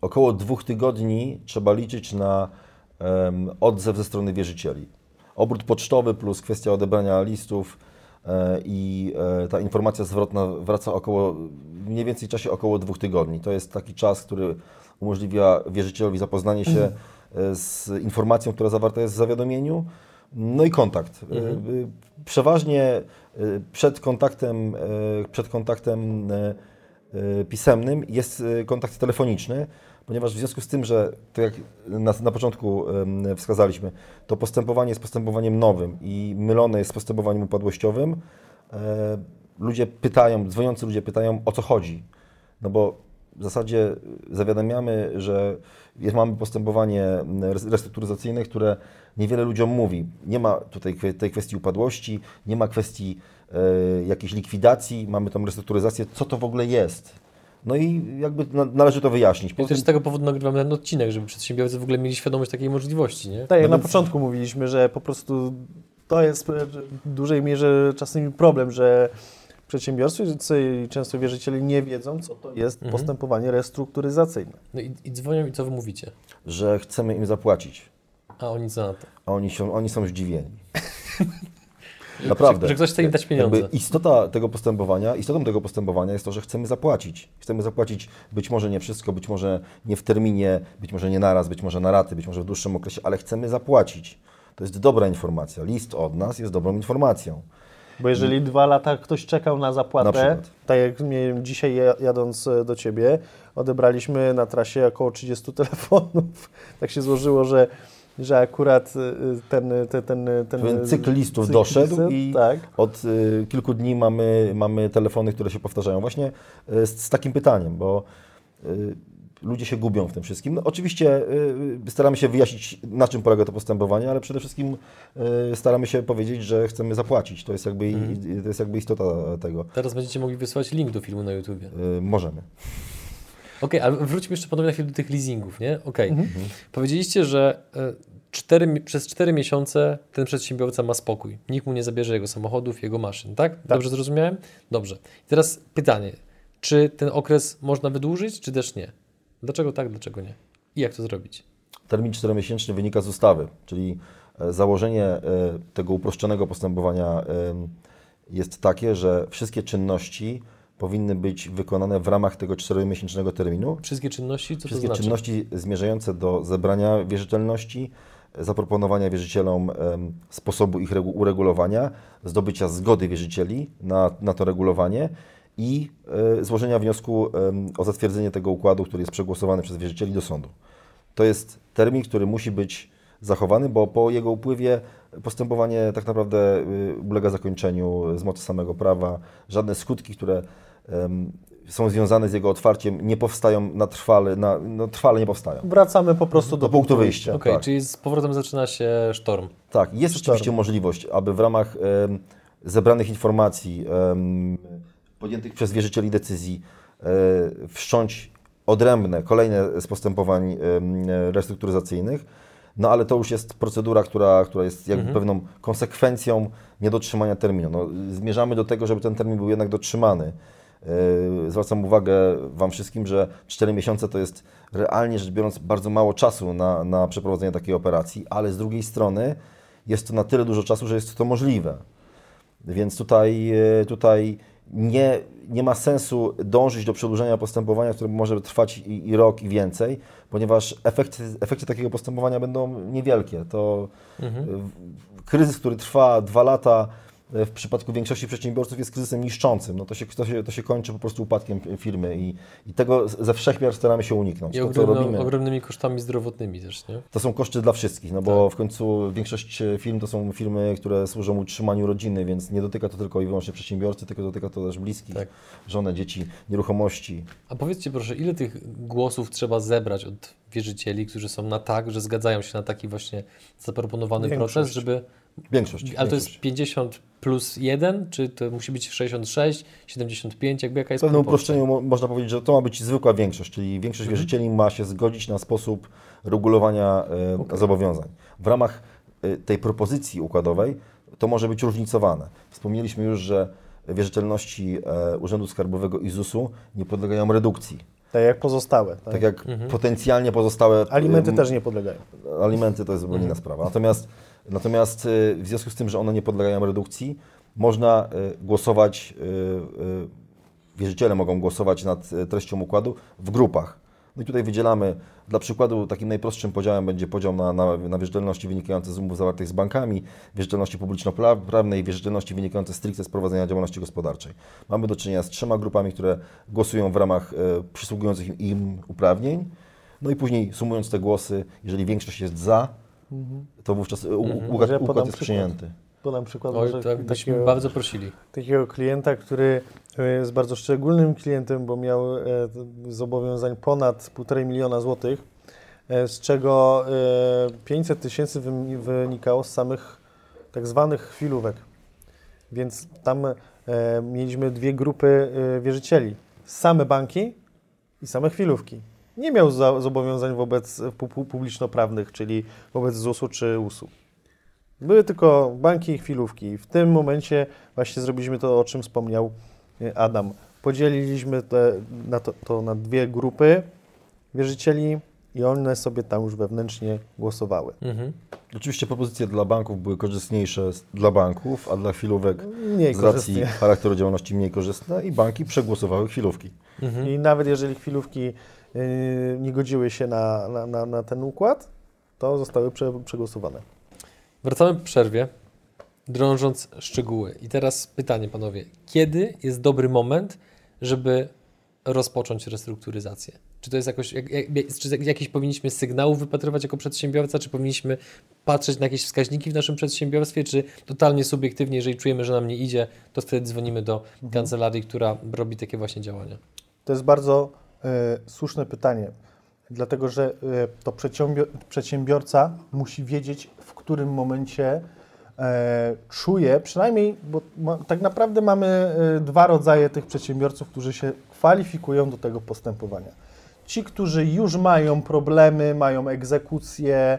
S4: około dwóch tygodni trzeba liczyć na em, odzew ze strony wierzycieli. Obrót pocztowy plus kwestia odebrania listów e, i e, ta informacja zwrotna wraca około, w mniej więcej czasie około dwóch tygodni. To jest taki czas, który umożliwia wierzycielowi zapoznanie się e, z informacją, która zawarta jest w zawiadomieniu, no i kontakt. E, e, Przeważnie przed kontaktem, przed kontaktem pisemnym jest kontakt telefoniczny, ponieważ w związku z tym, że tak jak na, na początku wskazaliśmy, to postępowanie jest postępowaniem nowym i mylone jest z postępowaniem upadłościowym, e, ludzie pytają, dzwoniący ludzie pytają o co chodzi. No bo w zasadzie zawiadamiamy, że mamy postępowanie res- restrukturyzacyjne, które niewiele ludziom mówi. Nie ma tutaj tej kwestii upadłości, nie ma kwestii e, jakiejś likwidacji, mamy tą restrukturyzację, co to w ogóle jest. No i jakby na, należy to wyjaśnić.
S1: I też z tego powodu nagrywamy ten odcinek, żeby przedsiębiorcy w ogóle mieli świadomość takiej możliwości, nie?
S3: tak jak
S4: No
S3: na
S4: więc-
S3: początku mówiliśmy, że po prostu to jest w dużej mierze czasami problem, że przedsiębiorcy i często wierzyciele nie wiedzą, co to jest
S1: Mhm.
S3: postępowanie restrukturyzacyjne.
S1: No i, i dzwonią i co wy mówicie?
S4: że chcemy im zapłacić,
S1: A oni co na to?
S4: a oni są, oni są zdziwieni. Naprawdę.
S1: Że, że ktoś chce im dać pieniądze.
S4: Jakby istota tego postępowania, istotą tego postępowania jest to, że chcemy zapłacić. Chcemy zapłacić być może nie wszystko, być może nie w terminie, być może nie naraz, być może na raty, być może w dłuższym okresie, ale chcemy zapłacić. To jest dobra informacja. List od nas jest dobrą informacją.
S3: Bo jeżeli dwa lata ktoś czekał na
S4: Na
S3: zapłatę,
S4: przykład.
S3: tak jak miałem dzisiaj ja- jadąc e, do Ciebie, odebraliśmy na trasie około 30 telefonów. Tak się złożyło, że, że akurat e, ten, ten, ten, ten
S4: Pewien cykl listów doszedł i
S3: tak.
S4: od y, kilku dni mamy, mamy telefony, które się powtarzają właśnie y, z, z takim pytaniem, bo y, ludzie się gubią w tym wszystkim. No, oczywiście y, staramy się wyjaśnić, na czym polega to postępowanie, ale przede wszystkim y, staramy się powiedzieć, że chcemy zapłacić. To jest jakby, i- to jest jakby istota tego.
S1: Teraz będziecie mogli wysłać link do filmu na YouTubie.
S4: Y, możemy.
S1: Okej, ale wróćmy jeszcze ponownie na chwilę do tych leasingów, nie? Okej. Powiedzieliście, że e, cztery, przez 4 miesiące ten przedsiębiorca ma spokój. Nikt mu nie zabierze jego samochodów, jego maszyn, tak? Dobrze zrozumiałem? Dobrze. I teraz pytanie, czy ten okres można wydłużyć, czy też nie? Dlaczego tak, dlaczego nie? I jak to zrobić?
S4: Termin czteromiesięczny wynika z ustawy, czyli e, założenie e, tego uproszczonego postępowania jest takie, że wszystkie czynności powinny być wykonane w ramach tego czteromiesięcznego terminu.
S1: Wszystkie czynności, co
S4: Wszystkie
S1: to znaczy?
S4: czynności zmierzające do zebrania wierzytelności, zaproponowania wierzycielom sposobu ich regu- uregulowania, zdobycia zgody wierzycieli na, na to regulowanie i e, złożenia wniosku o zatwierdzenie tego układu, który jest przegłosowany przez wierzycieli do sądu. To jest termin, który musi być zachowany, bo po jego upływie postępowanie tak naprawdę y, ulega zakończeniu z mocy samego prawa. Żadne skutki, które są związane z jego otwarciem, nie powstają na trwale, na, no, trwale nie powstają.
S3: Wracamy po prostu do,
S4: Do punktu wyjścia.
S1: Okej,
S4: tak.
S1: czyli z powrotem zaczyna się sztorm.
S4: Tak, jest rzeczywiście możliwość, aby w ramach em, zebranych informacji, em, podjętych przez wierzycieli decyzji, e, wszcząć odrębne, kolejne z postępowań restrukturyzacyjnych, no ale to już jest procedura, która, która jest jakby pewną konsekwencją niedotrzymania terminu. No, zmierzamy do tego, żeby ten termin był jednak dotrzymany. E, Zwracam uwagę Wam wszystkim, że 4 miesiące to jest realnie rzecz biorąc bardzo mało czasu na, na przeprowadzenie takiej operacji, ale z drugiej strony jest to na tyle dużo czasu, że jest to możliwe. Więc tutaj, e, tutaj nie, nie ma sensu dążyć do przedłużenia postępowania, które może trwać i, i rok, i więcej, ponieważ efekty, efekty takiego postępowania będą niewielkie. To
S1: Mhm.
S4: kryzys, który trwa dwa lata, w przypadku większości przedsiębiorców jest kryzysem niszczącym. No to się, to się, to się kończy po prostu upadkiem firmy i, i tego ze wszechmiar staramy się uniknąć.
S1: I
S4: to,
S1: ogromno,
S4: robimy,
S1: ogromnymi kosztami zdrowotnymi też, nie?
S4: to są koszty dla wszystkich, no bo
S1: Tak.
S4: w końcu większość firm to są firmy, które służą utrzymaniu rodziny, więc nie dotyka to tylko i wyłącznie przedsiębiorcy, tylko dotyka to też bliskich,
S1: Tak.
S4: żonę, dzieci, nieruchomości.
S1: A powiedzcie proszę, ile tych głosów trzeba zebrać od wierzycieli, którzy są na tak, że zgadzają się na taki właśnie zaproponowany
S3: Większość.
S1: proces, żeby...
S4: Większość.
S1: Ale to jest
S4: większość.
S1: 50 plus 1, czy to musi być 66, 75, jakby jaka
S4: W
S1: jest
S4: pewnym
S1: proporcja?
S4: uproszczeniu mo- można powiedzieć, że to ma być zwykła większość, czyli większość
S1: Mhm.
S4: wierzycieli ma się zgodzić na sposób regulowania e, zobowiązań. W ramach e, tej propozycji układowej to może być różnicowane. Wspomnieliśmy już, że wierzytelności e, Urzędu Skarbowego i ZUS-u nie podlegają redukcji.
S3: Tak jak pozostałe. Tak?
S4: Tak jak
S1: Mhm.
S4: potencjalnie pozostałe
S3: Alimenty też nie podlegają.
S4: alimenty to jest zupełnie inna sprawa. Natomiast, natomiast y, w związku z tym, że one nie podlegają redukcji, można y, głosować, y, wierzyciele mogą głosować nad treścią układu w grupach. No i tutaj wydzielamy, dla przykładu takim najprostszym podziałem będzie podział na, na, na wierzytelności wynikające z umów zawartych z bankami, wierzytelności publiczno-prawnej wierzytelności wynikające stricte z prowadzenia działalności gospodarczej. Mamy do czynienia z trzema grupami, które głosują w ramach y, przysługujących im uprawnień. No i później sumując te głosy, jeżeli większość jest za, to wówczas u-
S1: Mhm.
S4: układ,
S3: Ja podam
S4: układ jest
S3: przykład.
S4: przyjęty.
S3: Podam przykład
S1: Oj,
S3: może
S1: tak byśmy
S3: takiego,
S1: bardzo prosili.
S3: takiego klienta, który e, jest bardzo szczególnym klientem, bo miał e, zobowiązań ponad 1,5 miliona złotych, e, z czego e, 500 tysięcy wynikało z samych tak zwanych chwilówek. Więc tam mieliśmy dwie grupy wierzycieli. Same banki i same chwilówki. Nie miał za, zobowiązań wobec pu- publiczno-prawnych, czyli wobec ZUS-u czy US-u. Były tylko banki i chwilówki. I w tym momencie właśnie zrobiliśmy to, o czym wspomniał e, Adam. Podzieliliśmy te, na to, to na dwie grupy wierzycieli i one sobie tam już wewnętrznie głosowały.
S1: Mhm.
S4: Oczywiście propozycje dla banków były korzystniejsze z- dla banków, a dla chwilówek
S3: Mniej
S4: z racji
S3: korzystnie.
S4: charakteru działalności mniej korzystne i banki przegłosowały chwilówki.
S1: Mhm.
S3: I nawet jeżeli chwilówki nie godziły się na, na, na, na ten układ, to zostały prze, przegłosowane.
S1: Wracamy po przerwie, drążąc szczegóły. I teraz pytanie, panowie. Kiedy jest dobry moment, żeby rozpocząć restrukturyzację? Czy to jest jakoś, jak, jak, czy jakieś powinniśmy sygnałów wypatrywać jako przedsiębiorca, czy powinniśmy patrzeć na jakieś wskaźniki w naszym przedsiębiorstwie, czy totalnie subiektywnie, jeżeli czujemy, że nam nie idzie, to wtedy dzwonimy do kancelarii, która robi takie właśnie działania?
S3: To jest bardzo słuszne pytanie, dlatego że e, to przedsiębior- przedsiębiorca musi wiedzieć, w którym momencie e, czuje, przynajmniej, bo tak naprawdę mamy e, dwa rodzaje tych przedsiębiorców, którzy się kwalifikują do tego postępowania. Ci, którzy już mają problemy, mają egzekucje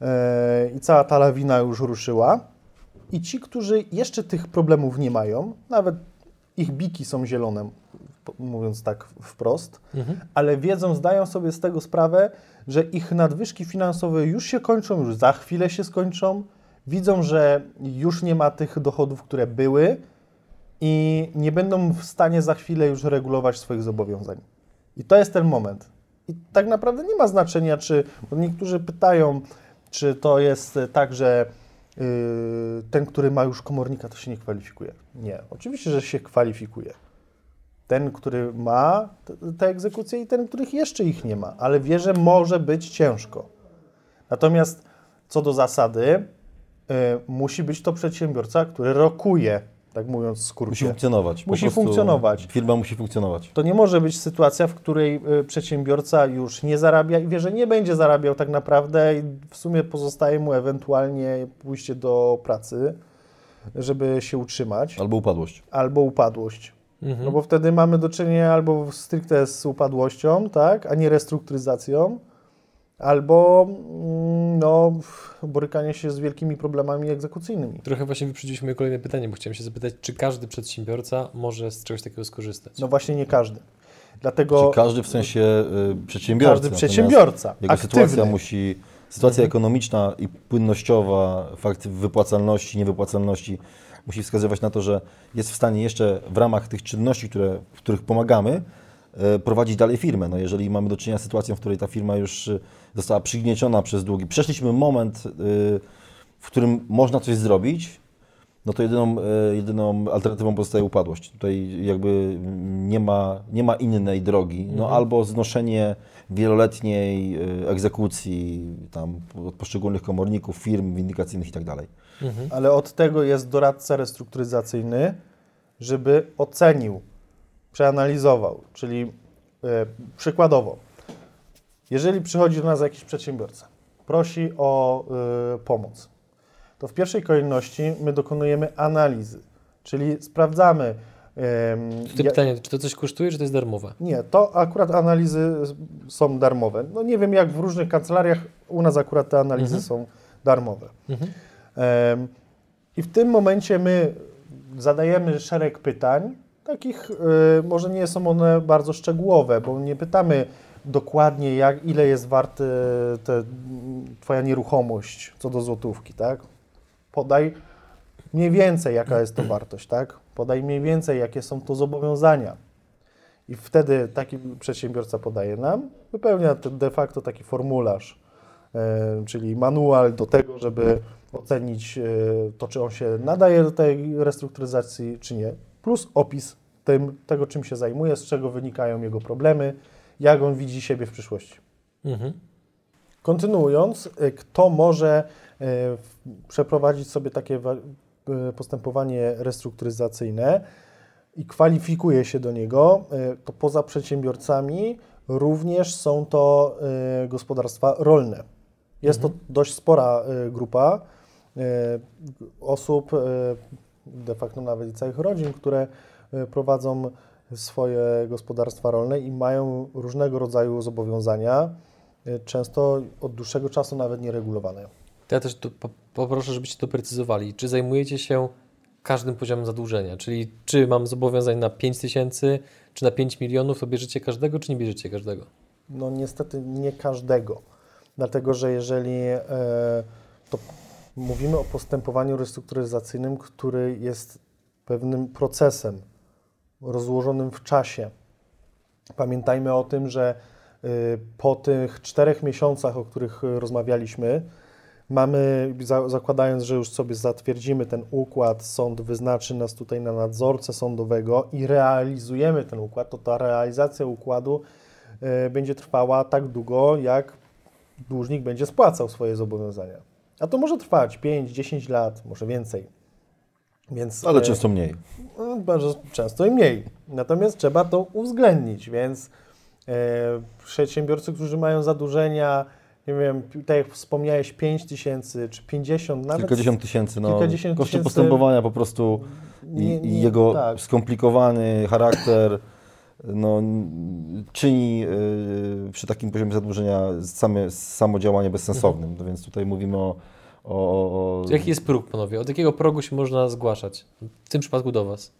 S3: e, i cała ta lawina już ruszyła, i ci, którzy jeszcze tych problemów nie mają, nawet ich biki są zielone, mówiąc tak wprost,
S1: Mhm.
S3: ale wiedzą, zdają sobie z tego sprawę, że ich nadwyżki finansowe już się kończą, już za chwilę się skończą. Widzą, że już nie ma tych dochodów, które były i nie będą w stanie za chwilę już regulować swoich zobowiązań. I to jest ten moment. I tak naprawdę nie ma znaczenia, czy, bo niektórzy pytają, czy to jest tak, że yy, ten, który ma już komornika, to się nie kwalifikuje. Nie, oczywiście, że się kwalifikuje ten, który ma te, egzekucje i ten, których jeszcze ich nie ma, ale wie, że może być ciężko. Natomiast co do zasady, y, musi być to przedsiębiorca, który rokuje, tak mówiąc w
S4: Musi
S3: skrócie.
S4: funkcjonować.
S3: Musi funkcjonować.
S4: Firma musi funkcjonować.
S3: To nie może być sytuacja, w której y, przedsiębiorca już nie zarabia i wie, że nie będzie zarabiał tak naprawdę i w sumie pozostaje mu ewentualnie pójście do pracy, żeby się utrzymać,
S4: Albo upadłość.
S3: albo upadłość.
S1: Mhm.
S3: No bo wtedy mamy do czynienia albo stricte z upadłością, tak, a nie restrukturyzacją, albo mm, no, borykanie się z wielkimi problemami egzekucyjnymi.
S1: Trochę właśnie wyprzedziliśmy moje kolejne pytanie, bo chciałem się zapytać, czy każdy przedsiębiorca może z czegoś takiego skorzystać?
S3: No właśnie nie każdy. Dlatego
S4: Czy każdy w sensie y, przedsiębiorcy.
S3: każdy przedsiębiorca,
S4: Jego
S3: aktywny,
S4: sytuacja musi, sytuacja ekonomiczna i płynnościowa, fakt wypłacalności, niewypłacalności musi wskazywać na to, że jest w stanie jeszcze w ramach tych czynności, które, w których pomagamy, e, prowadzić dalej firmę. No jeżeli mamy do czynienia z sytuacją, w której ta firma już e, została przygnieciona przez długi, przeszliśmy moment, e, w którym można coś zrobić, no to jedyną, e, jedyną alternatywą pozostaje upadłość. Tutaj jakby nie ma, nie ma innej drogi. No albo znoszenie wieloletniej e, egzekucji tam od poszczególnych komorników, firm windykacyjnych i tak dalej.
S3: Ale od tego jest doradca restrukturyzacyjny, żeby ocenił, przeanalizował. Czyli e, przykładowo, jeżeli przychodzi do nas jakiś przedsiębiorca, prosi o e, pomoc, to w pierwszej kolejności my dokonujemy analizy, czyli sprawdzamy.
S1: Tutaj
S3: ja-
S1: pytanie, czy to coś kosztuje, czy to jest darmowe?
S3: nie, to akurat analizy są darmowe. No nie wiem jak w różnych kancelariach, u nas akurat te analizy są darmowe.
S1: Mhm.
S3: I w tym momencie my zadajemy szereg pytań, takich y, może nie są one bardzo szczegółowe, bo nie pytamy dokładnie jak, ile jest wart te, Twoja nieruchomość co do złotówki, tak? Podaj mniej więcej jaka jest to wartość, tak? Podaj mniej więcej jakie są to zobowiązania. I wtedy taki przedsiębiorca podaje nam, wypełnia de facto taki formularz, e, czyli manual do tego, żeby ocenić e, to, czy on się nadaje do tej restrukturyzacji, czy nie, plus opis tym, tego, czym się zajmuje, z czego wynikają jego problemy, jak on widzi siebie w przyszłości.
S1: Mhm.
S3: Kontynuując, y, kto może y, przeprowadzić sobie takie y, postępowanie restrukturyzacyjne i kwalifikuje się do niego, to poza przedsiębiorcami również są to gospodarstwa rolne. Jest to dość spora grupa osób, de facto nawet i całych rodzin, które prowadzą swoje gospodarstwa rolne i mają różnego rodzaju zobowiązania, często od dłuższego czasu nawet nieregulowane.
S1: To ja też tu po- poproszę, żebyście to precyzowali. Czy zajmujecie się każdym poziomem zadłużenia? Czyli czy mam zobowiązań na 5 tysięcy, czy na 5 milionów, to bierzecie każdego, czy nie bierzecie każdego?
S3: No niestety nie każdego, dlatego że jeżeli e, to mówimy o postępowaniu restrukturyzacyjnym, który jest pewnym procesem rozłożonym w czasie. Pamiętajmy o tym, że y, po tych czterech miesiącach, o których y, rozmawialiśmy, mamy, za, zakładając, że już sobie zatwierdzimy ten układ, sąd wyznaczy nas tutaj na nadzorcę sądowego i realizujemy ten układ, to ta realizacja układu y, będzie trwała tak długo, jak dłużnik będzie spłacał swoje zobowiązania. A to może trwać 5-10 lat, może więcej. Więc,
S4: Ale często mniej.
S3: Bardzo często i mniej. Natomiast trzeba to uwzględnić, więc przedsiębiorcy, którzy mają zadłużenia, nie wiem, tak jak wspomniałeś, 5 tysięcy czy 50, nawet
S4: Kilkadziesiąt tysięcy, no.
S3: kilkadziesiąt
S4: Koszty
S3: tysięcy-
S4: postępowania po prostu i,
S3: Nie-
S4: i
S3: nie-
S4: jego
S3: tak.
S4: skomplikowany charakter no, czyni y, przy takim poziomie zadłużenia same, samo działanie bezsensownym. No więc tutaj mówimy o, o, o, o
S1: Jaki jest próg, panowie? Od jakiego progu się można zgłaszać? W tym przypadku do Was.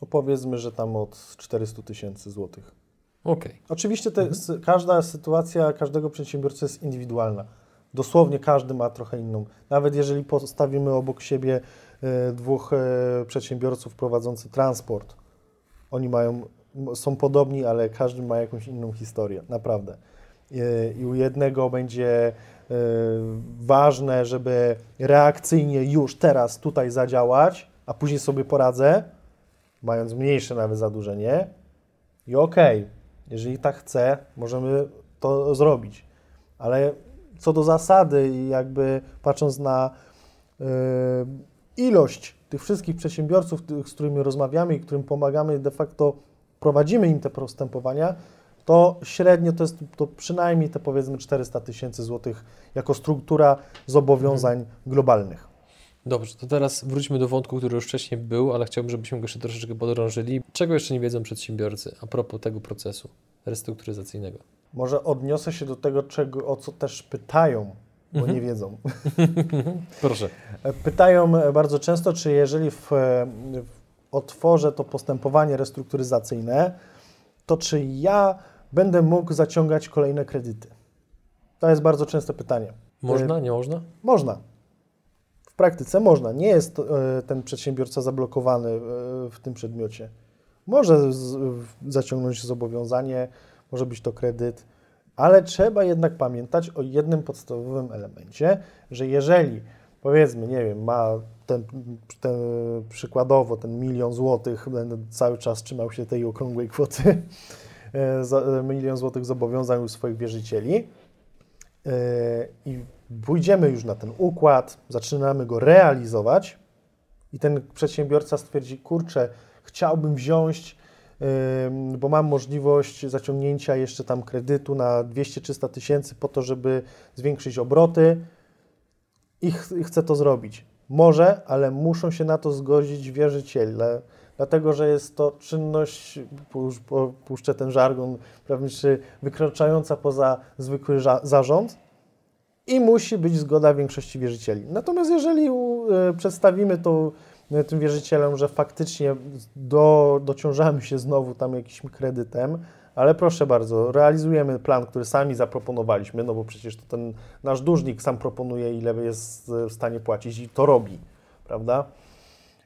S3: no powiedzmy, że tam od 400 tysięcy złotych.
S1: Okej.
S3: Oczywiście te, sy- każda sytuacja każdego przedsiębiorcy jest indywidualna. Dosłownie każdy ma trochę inną. Nawet jeżeli postawimy obok siebie e, dwóch e, przedsiębiorców prowadzących transport, oni mają, są podobni, ale każdy ma jakąś inną historię, naprawdę. E, I u jednego będzie ważne, żeby reakcyjnie już teraz tutaj zadziałać, a później sobie poradzę, mając mniejsze nawet zadłużenie. I okej, jeżeli tak chce, możemy to zrobić. Ale co do zasady, i jakby patrząc na e, ilość tych wszystkich przedsiębiorców, tych, z którymi rozmawiamy i którym pomagamy, de facto prowadzimy im te postępowania, to średnio to jest to przynajmniej te powiedzmy 400 tysięcy złotych jako struktura zobowiązań globalnych.
S1: Dobrze, to teraz wróćmy do wątku, który już wcześniej był, ale chciałbym, żebyśmy go jeszcze troszeczkę podrążyli. Czego jeszcze nie wiedzą przedsiębiorcy a propos tego procesu restrukturyzacyjnego?
S3: Może odniosę się do tego, czego, o co też pytają, bo
S1: Mhm.
S3: nie wiedzą.
S1: Proszę.
S3: Pytają bardzo często, czy jeżeli w, w otworzę to postępowanie restrukturyzacyjne, to czy ja będę mógł zaciągać kolejne kredyty? To jest bardzo częste pytanie.
S1: Można, nie można?
S3: Można. Praktyce można. Nie jest e, ten przedsiębiorca zablokowany e, w tym przedmiocie. Może zaciągnąć zobowiązanie, może być to kredyt, ale trzeba jednak pamiętać o jednym podstawowym elemencie, że jeżeli powiedzmy, nie wiem, ma ten, ten, przykładowo ten milion złotych będę cały czas trzymał się tej okrągłej kwoty, e, milion złotych zobowiązań u swoich wierzycieli i pójdziemy już na ten układ, zaczynamy go realizować i ten przedsiębiorca stwierdzi, kurczę, chciałbym wziąć, bo mam możliwość zaciągnięcia jeszcze tam kredytu na 200-300 tysięcy po to, żeby zwiększyć obroty i, ch i chcę to zrobić. Może, ale muszą się na to zgodzić wierzyciele, dlatego że jest to czynność, puszczę ten żargon prawniczy, wykraczająca poza zwykły zarząd i musi być zgoda większości wierzycieli. Natomiast jeżeli e, przedstawimy to e, tym wierzycielom, że faktycznie do, dociążamy się znowu tam jakimś kredytem, ale proszę bardzo, realizujemy plan, który sami zaproponowaliśmy, no bo przecież to ten nasz dłużnik sam proponuje, ile jest w stanie płacić i to robi, prawda?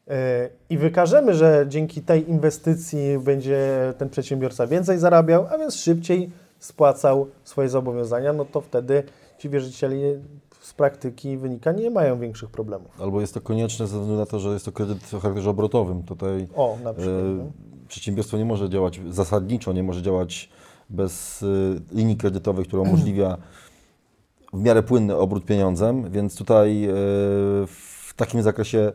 S3: E, I wykażemy, że dzięki tej inwestycji będzie ten przedsiębiorca więcej zarabiał, a więc szybciej spłacał swoje zobowiązania, no to wtedy ci wierzyciele z praktyki wynika nie mają większych problemów.
S4: Albo jest to konieczne ze względu na to, że jest to kredyt o charakterze obrotowym. Tutaj
S3: O, na przykład.
S4: e,
S3: no.
S4: przedsiębiorstwo nie może działać zasadniczo, nie może działać bez e, linii kredytowej, która umożliwia w miarę płynny obrót pieniądzem, więc tutaj e, w takim zakresie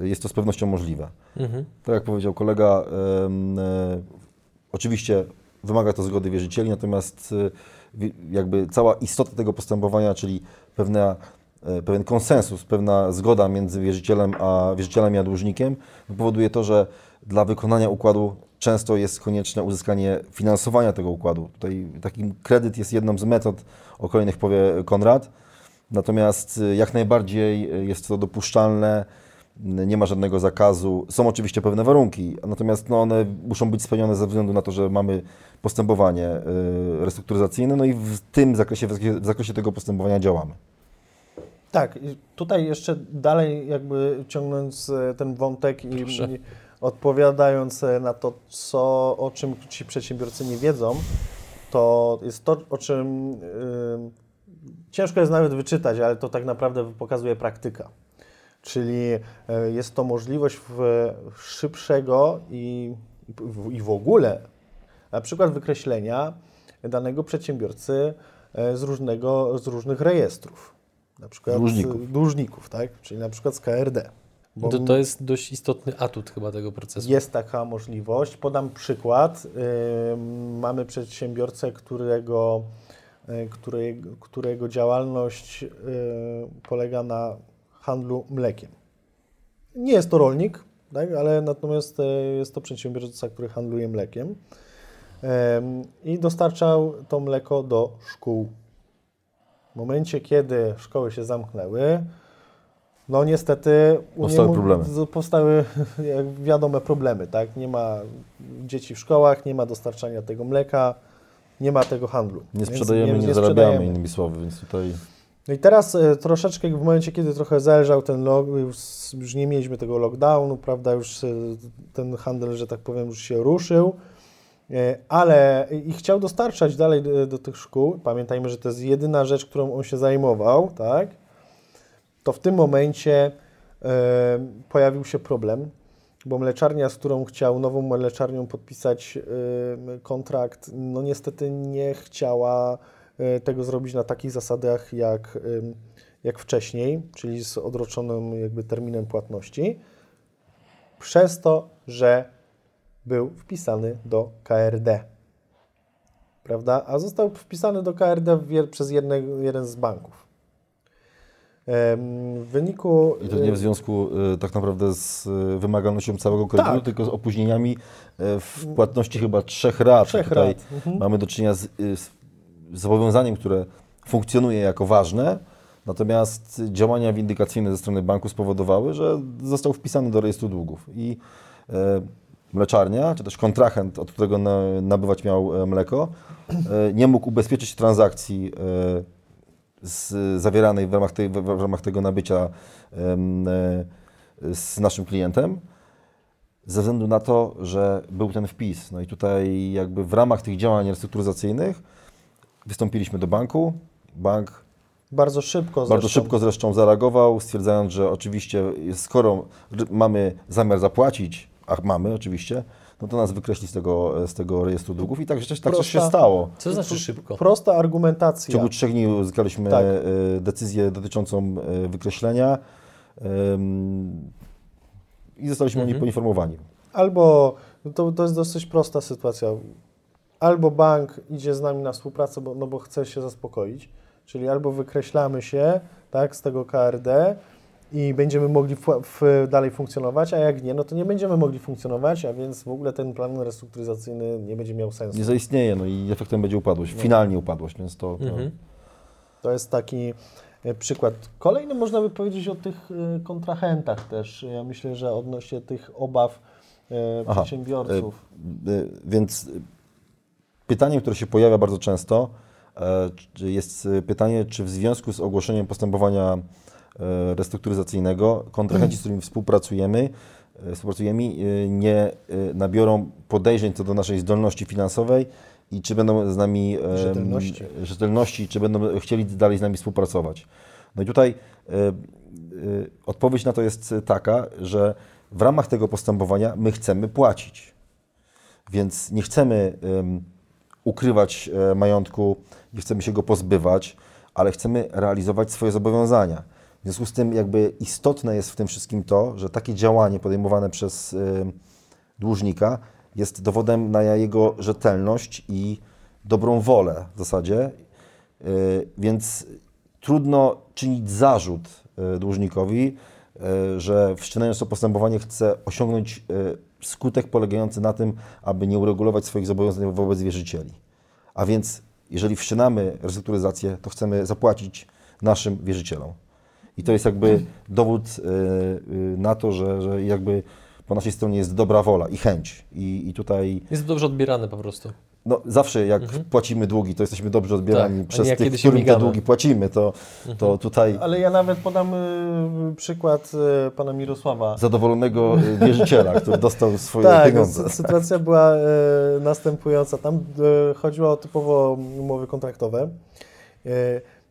S4: jest to z pewnością możliwe.
S1: Mhm.
S4: Tak jak powiedział kolega, e, oczywiście wymaga to zgody wierzycieli, natomiast jakby cała istota tego postępowania, czyli pewna, e, pewien konsensus, pewna zgoda między wierzycielem a wierzycielem a dłużnikiem powoduje to, że dla wykonania układu często jest konieczne uzyskanie finansowania tego układu. Tutaj taki kredyt jest jedną z metod, o kolejnych powie Konrad. Natomiast y, jak najbardziej y, jest to dopuszczalne, nie ma żadnego zakazu. Są oczywiście pewne warunki, natomiast no one muszą być spełnione ze względu na to, że mamy postępowanie y, restrukturyzacyjne, no i w tym zakresie, w zakresie- tego postępowania działamy.
S3: Tak, i tutaj jeszcze dalej jakby ciągnąc e, ten wątek i, i odpowiadając e, na to, co, o czym ci przedsiębiorcy nie wiedzą, to jest to, o czym y, ciężko jest nawet wyczytać, ale to tak naprawdę pokazuje praktyka. Czyli e, jest to możliwość szybszego i, i w ogóle na przykład wykreślenia danego przedsiębiorcy e, z, różnego, z różnych rejestrów. Na przykład
S4: Dłużników.
S3: e, dłużników, tak? Czyli na przykład z KRD. Bo
S1: To, to jest dość istotny atut chyba tego procesu.
S3: jest taka możliwość. Podam przykład. Ym, Mamy przedsiębiorcę, którego, którego, którego działalność polega na handlu mlekiem. Nie jest to rolnik, tak? ale natomiast y, jest to przedsiębiorca, który handluje mlekiem i dostarczał to mleko do szkół. W momencie, kiedy szkoły się zamknęły, no niestety
S4: Powstały problemy.
S3: Powstały, wiadome, problemy, tak? Nie ma dzieci w szkołach, nie ma dostarczania tego mleka, nie ma tego handlu.
S4: Nie
S3: Więc
S4: sprzedajemy, nie, zarabiamy,
S3: sprzedajemy.
S4: innymi słowy, więc tutaj
S3: No i teraz e, troszeczkę w momencie, kiedy trochę zelżał ten log, już, nie mieliśmy tego lockdownu, prawda, już e, ten handel, że tak powiem, już się ruszył, e, ale i chciał dostarczać dalej do, do tych szkół. Pamiętajmy, że to jest jedyna rzecz, którą on się zajmował, tak? To w tym momencie e, pojawił się problem, bo mleczarnia, z którą chciał nową mleczarnią podpisać e, kontrakt, no niestety nie chciała tego zrobić na takich zasadach jak, jak wcześniej, czyli z odroczonym jakby terminem płatności, przez to, że był wpisany do KRD. Prawda? A został wpisany do KRD przez jednego, jeden z banków. W wyniku.
S4: I to nie w związku y, tak naprawdę z wymagalnością całego kredytu,
S3: Tak.
S4: tylko z opóźnieniami w płatności chyba trzech rat.
S3: Trzech
S4: Tutaj
S3: rat. Mhm.
S4: mamy do czynienia z, z zobowiązaniem, które funkcjonuje jako ważne, natomiast działania windykacyjne ze strony banku spowodowały, że został wpisany do rejestru długów. I y, mleczarnia, czy też kontrahent, od którego na, nabywać miał e, mleko, y, nie mógł ubezpieczyć transakcji zawieranej w ramach, tej, w, ramach tego nabycia e, z naszym klientem, ze względu na to, że był ten wpis. No i tutaj jakby w ramach tych działań restrukturyzacyjnych wystąpiliśmy do banku. Bank
S3: Bardzo szybko
S4: Bardzo
S3: zresztą.
S4: szybko zresztą zareagował, stwierdzając, że oczywiście skoro mamy zamiar zapłacić, a mamy oczywiście, no to nas wykreśli z tego, z tego rejestru długów i tak, rzecz- tak też się
S3: Prosta-
S4: stało.
S1: Co znaczy szybko?
S3: Prosta
S4: W
S3: argumentacja.
S4: ciągu trzech dni uzyskaliśmy
S3: Tak.
S4: e, decyzję dotyczącą e, wykreślenia i zostaliśmy o niej
S1: Mhm.
S4: poinformowani.
S3: Albo, no to, to jest dosyć prosta sytuacja, albo bank idzie z nami na współpracę, bo, no bo chce się zaspokoić, czyli albo wykreślamy się tak, z tego KRD i będziemy mogli w, w, dalej funkcjonować, a jak nie, no to nie będziemy mogli funkcjonować, a więc w ogóle ten plan restrukturyzacyjny nie będzie miał sensu.
S4: Nie zaistnieje, no i efektem będzie upadłość, finalnie upadłość, więc to... to
S1: Mhm.
S3: To jest taki e, przykład. Kolejny można by powiedzieć o tych e, kontrahentach też. Ja myślę, że odnośnie tych obaw e,
S4: Aha,
S3: przedsiębiorców.
S4: Więc pytanie, które się pojawia bardzo często, e, jest y, pytanie, czy w związku z ogłoszeniem postępowania e, restrukturyzacyjnego kontrahenci, z którymi współpracujemy, e, współpracujemy nie nabiorą podejrzeń co do naszej zdolności finansowej i czy będą z nami
S3: Rzetelności.
S4: rzetelności, czy będą chcieli dalej z nami współpracować. No i tutaj e, e, odpowiedź na to jest taka, że w ramach tego postępowania my chcemy płacić. Więc nie chcemy em, ukrywać e, majątku, nie chcemy się go pozbywać, ale chcemy realizować swoje zobowiązania. W związku z tym jakby istotne jest w tym wszystkim to, że takie działanie podejmowane przez em, dłużnika jest dowodem na jego rzetelność i dobrą wolę w zasadzie. Y, Więc trudno czynić zarzut dłużnikowi, że wszczynając to postępowanie chce osiągnąć skutek polegający na tym, aby nie uregulować swoich zobowiązań wobec wierzycieli. A więc, jeżeli wszczynamy restrukturyzację, to chcemy zapłacić naszym wierzycielom. I to jest jakby dowód y, y, na to, że, że jakby po naszej stronie jest dobra wola i chęć. I, i tutaj
S1: Jest to dobrze odbierane po prostu.
S4: No, zawsze jak płacimy długi, to jesteśmy dobrze odbierani
S1: Tak,
S4: przez tych, którym te
S1: migamy.
S4: długi płacimy. To, to tutaj
S3: Ale ja nawet podam y, przykład y, pana Mirosława.
S4: zadowolonego y, wierzyciela, który dostał swoje
S3: Tak,
S4: pieniądze.
S3: sy- sytuacja była e, następująca. Tam e, chodziło o typowo umowy kontraktowe. E,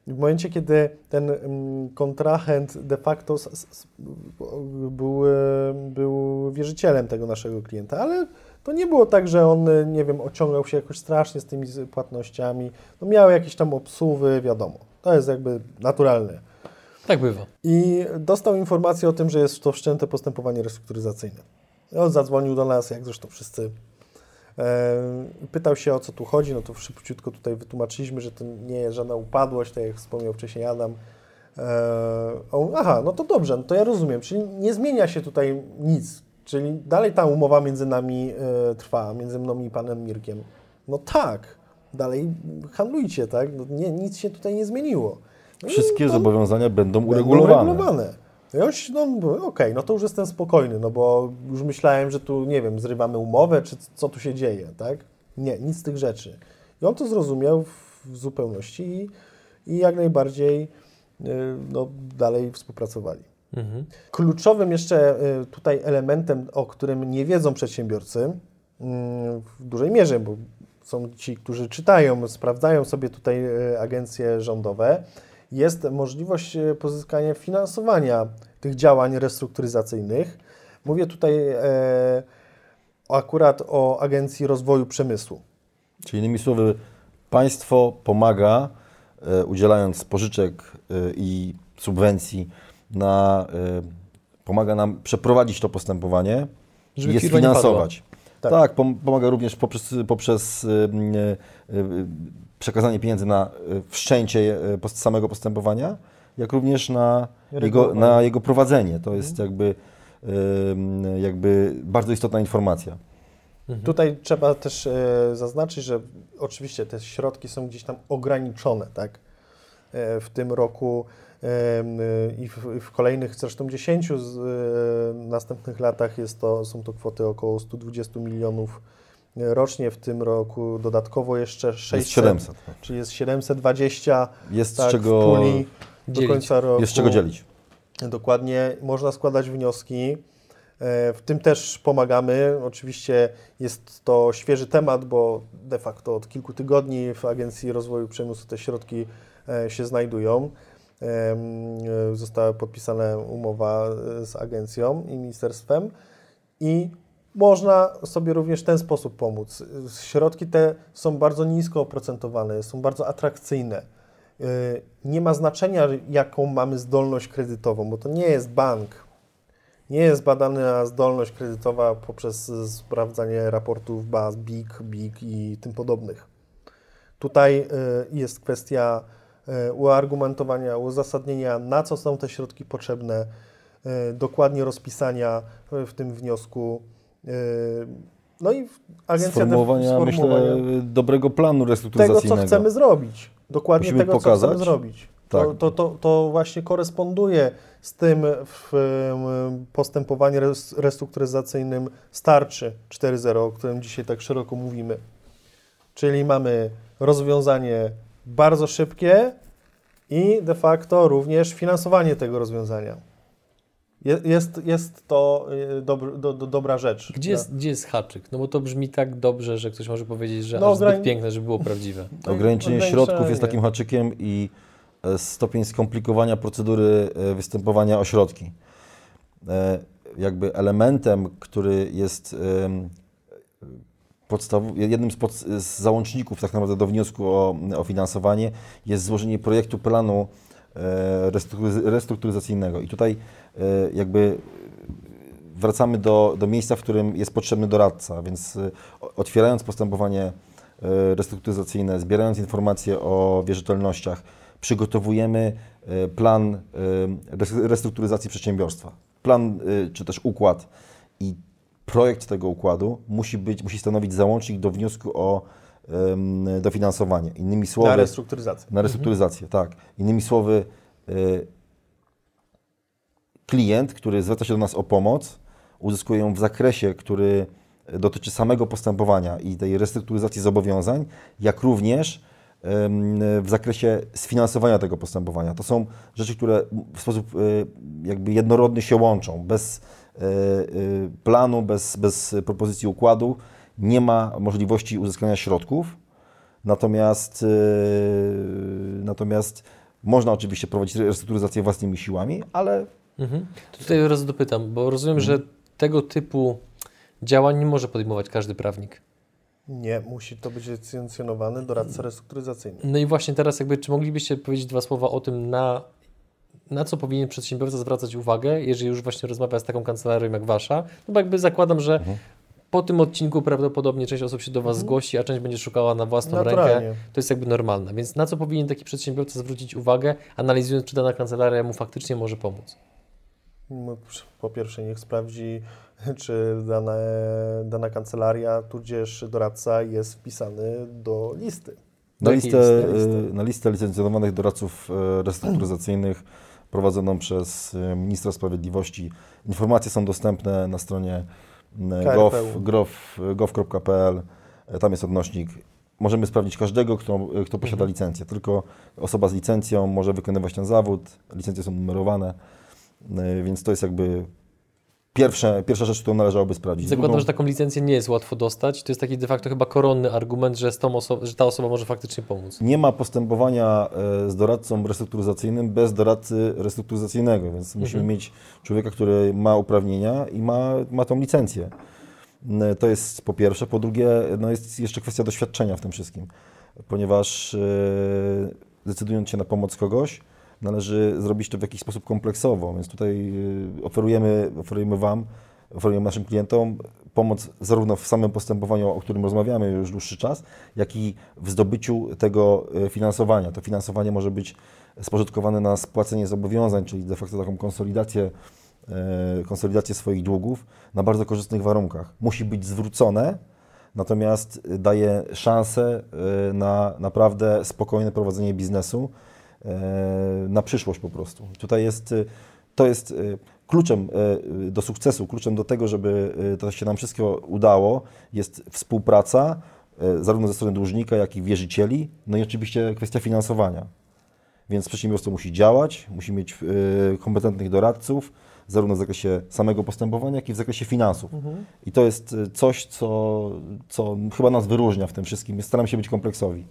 S3: w momencie, kiedy ten mm, kontrahent de facto s, s, s- był, był wierzycielem tego naszego klienta, ale to nie było tak, że on, e, nie wiem, ociągał się jakoś strasznie z tymi płatnościami. No miał jakieś tam obsuwy, wiadomo. To jest jakby naturalne.
S1: Tak bywa.
S3: I dostał informację o tym, że jest to wszczęte postępowanie restrukturyzacyjne. I on zadzwonił do nas, jak zresztą wszyscy. Pytał się, o co tu chodzi. No to szybciutko tutaj wytłumaczyliśmy, że to nie jest żadna upadłość, tak jak wspomniał wcześniej Adam. E, aha, no to dobrze, no to ja rozumiem. Czyli nie zmienia się tutaj nic. Czyli dalej ta umowa między nami e, trwa, między mną i panem Mirkiem. No tak, dalej handlujcie, tak? No nie, nic się tutaj nie zmieniło. No
S4: Wszystkie zobowiązania będą
S3: Będą
S4: uregulowane.
S3: uregulowane. No Ja już, no mówię, okej, no to już jestem spokojny, no bo już myślałem, że tu, nie wiem, zrywamy umowę, czy co tu się dzieje, tak? Nie, nic z tych rzeczy. I on to zrozumiał w, w zupełności i, i jak najbardziej y, no, dalej współpracowali.
S1: Mhm.
S3: Kluczowym jeszcze y, tutaj elementem, o którym nie wiedzą przedsiębiorcy mm, w dużej mierze, bo są ci, którzy czytają, sprawdzają sobie tutaj y, agencje rządowe, jest możliwość y, pozyskania finansowania tych działań restrukturyzacyjnych. Mówię tutaj e, akurat o Agencji Rozwoju Przemysłu.
S4: Czyli innymi słowy, państwo pomaga, e, udzielając pożyczek e, i subwencji, na, e, pomaga nam przeprowadzić to postępowanie
S1: Żeby
S4: i je sfinansować.
S3: Tak.
S4: Tak, pom- pomaga również poprzez, poprzez e, e, przekazanie pieniędzy na wszczęcie samego postępowania, jak również na jego, na jego prowadzenie. To jest jakby, jakby bardzo istotna informacja.
S1: Mhm.
S3: Tutaj trzeba też zaznaczyć, że oczywiście te środki są gdzieś tam ograniczone, tak? W tym roku i w, i w kolejnych zresztą 10 z, e, następnych latach jest to, są to kwoty około 120 milionów e, rocznie. W tym roku dodatkowo jeszcze 600,
S4: Jest 700. tak.
S3: czyli jest 720
S4: Jest
S3: tak,
S4: czego,
S3: w puli do końca roku.
S4: jest z czego dzielić.
S3: Dokładnie, można składać wnioski. E, W tym też pomagamy. Oczywiście jest to świeży temat, bo de facto od kilku tygodni w Agencji Rozwoju Przemysłu te środki e, się znajdują. E, została podpisana umowa e, z agencją i ministerstwem i można sobie również w ten sposób pomóc. Środki te są bardzo nisko oprocentowane, są bardzo atrakcyjne. E, nie ma znaczenia, jaką mamy zdolność kredytową, bo to nie jest bank. Nie jest badana zdolność kredytowa poprzez sprawdzanie raportów baz BIG, BIG i tym podobnych. Tutaj jest kwestia uargumentowania, uzasadnienia, na co są te środki potrzebne, dokładnie rozpisania w tym wniosku no i agencja
S4: sformułowania,
S3: sformułowania
S4: myślę, dobrego planu restrukturyzacyjnego.
S3: Tego, co chcemy zrobić. Dokładnie
S4: Musimy
S3: tego,
S4: pokazać.
S3: co chcemy zrobić.
S4: Tak.
S3: To, to, to, to właśnie koresponduje z tym w postępowaniu res- restrukturyzacyjnym starczy 4.0, o którym dzisiaj tak szeroko mówimy. Czyli mamy rozwiązanie bardzo szybkie i de facto również finansowanie tego rozwiązania. Je- Jest, jest to y, dobr, do, do, dobra rzecz.
S1: Gdzie jest, gdzie jest haczyk? No bo to brzmi tak dobrze, że ktoś może powiedzieć, że
S3: No,
S1: aż zbyt piękne, żeby było prawdziwe.
S4: Ograniczenie
S3: Ograniczenie.
S4: środków jest takim haczykiem i e, stopień skomplikowania procedury e, występowania o środki. E, Jakby elementem, który jest podstaw- jednym z, pod, z załączników tak naprawdę do wniosku o, o finansowanie jest złożenie projektu planu e, restruktury- restrukturyzacyjnego. I tutaj e, jakby wracamy do, do miejsca, w którym jest potrzebny doradca, więc e, otwierając postępowanie e, restrukturyzacyjne, zbierając informacje o wierzytelnościach, przygotowujemy e, plan e, res- restrukturyzacji przedsiębiorstwa. Plan e, czy też układ i projekt tego układu musi, być, musi stanowić załącznik do wniosku o em, dofinansowanie. Innymi słowy,
S3: Na restrukturyzację.
S4: na restrukturyzację, tak. Innymi słowy, y, klient, który zwraca się do nas o pomoc, uzyskuje ją w zakresie, który dotyczy samego postępowania i tej restrukturyzacji zobowiązań, jak również w zakresie sfinansowania tego postępowania. To są rzeczy, które w sposób y, jakby jednorodny się łączą. Bez planu, bez, bez propozycji układu nie ma możliwości uzyskania środków. Natomiast, yy, natomiast można oczywiście prowadzić restrukturyzację własnymi siłami, ale
S1: Mhm. To tutaj od razu dopytam, bo rozumiem, że tego typu działań nie może podejmować każdy prawnik.
S3: Nie, musi to być licencjonowany doradca restrukturyzacyjny.
S1: No i właśnie teraz jakby, czy moglibyście powiedzieć dwa słowa o tym, na, na co powinien przedsiębiorca zwracać uwagę, jeżeli już właśnie rozmawia z taką kancelarią jak Wasza? No bo jakby zakładam, że
S3: Mhm.
S1: po tym odcinku prawdopodobnie część osób się do Was zgłosi, a część będzie szukała na własną
S3: Naturalnie.
S1: rękę. To jest jakby normalne. Więc na co powinien taki przedsiębiorca zwrócić uwagę, analizując, czy dana kancelaria mu faktycznie może pomóc?
S3: No, Po pierwsze, niech sprawdzi, czy dane, dana kancelaria, tudzież doradca jest wpisany do listy.
S4: na listę, y, na listę licencjonowanych doradców y, restrukturyzacyjnych prowadzoną przez y, ministra sprawiedliwości. Informacje są dostępne na stronie y, gov.pl. Y, Tam jest odnośnik. Możemy sprawdzić każdego, kto, kto posiada licencję. Tylko osoba z licencją może wykonywać ten zawód. Licencje są numerowane, więc to jest jakby pierwsze, pierwsza rzecz, którą należałoby sprawdzić.
S1: Zakładam,
S4: Drugą-
S1: że taką licencję nie jest łatwo dostać. To jest taki de facto chyba koronny argument, że, z tą oso- że ta osoba może faktycznie pomóc.
S4: Nie ma postępowania e, z doradcą restrukturyzacyjnym bez doradcy restrukturyzacyjnego, więc musimy mieć człowieka, który ma uprawnienia i ma, ma tą licencję. To jest po pierwsze. Po drugie, no jest jeszcze kwestia doświadczenia w tym wszystkim, ponieważ e, decydując się na pomoc kogoś, należy zrobić to w jakiś sposób kompleksowo, więc tutaj e, oferujemy, oferujemy Wam, oferujemy naszym klientom pomoc zarówno w samym postępowaniu, o którym rozmawiamy już dłuższy czas, jak i w zdobyciu tego e, finansowania. To finansowanie może być spożytkowane na spłacenie zobowiązań, czyli de facto taką konsolidację, e, konsolidację swoich długów na bardzo korzystnych warunkach. Musi być zwrócone, natomiast daje szansę na naprawdę spokojne prowadzenie biznesu na przyszłość po prostu. Tutaj jest, e, to jest e, kluczem e, do sukcesu, kluczem do tego, żeby e, to się nam wszystko udało, jest współpraca e, zarówno ze strony dłużnika, jak i wierzycieli, no i oczywiście kwestia finansowania. Więc przedsiębiorstwo musi działać, musi mieć e, kompetentnych doradców, zarówno w zakresie samego postępowania, jak i w zakresie finansów. I to jest e, coś, co, co chyba nas wyróżnia w tym wszystkim. Staramy się być kompleksowi.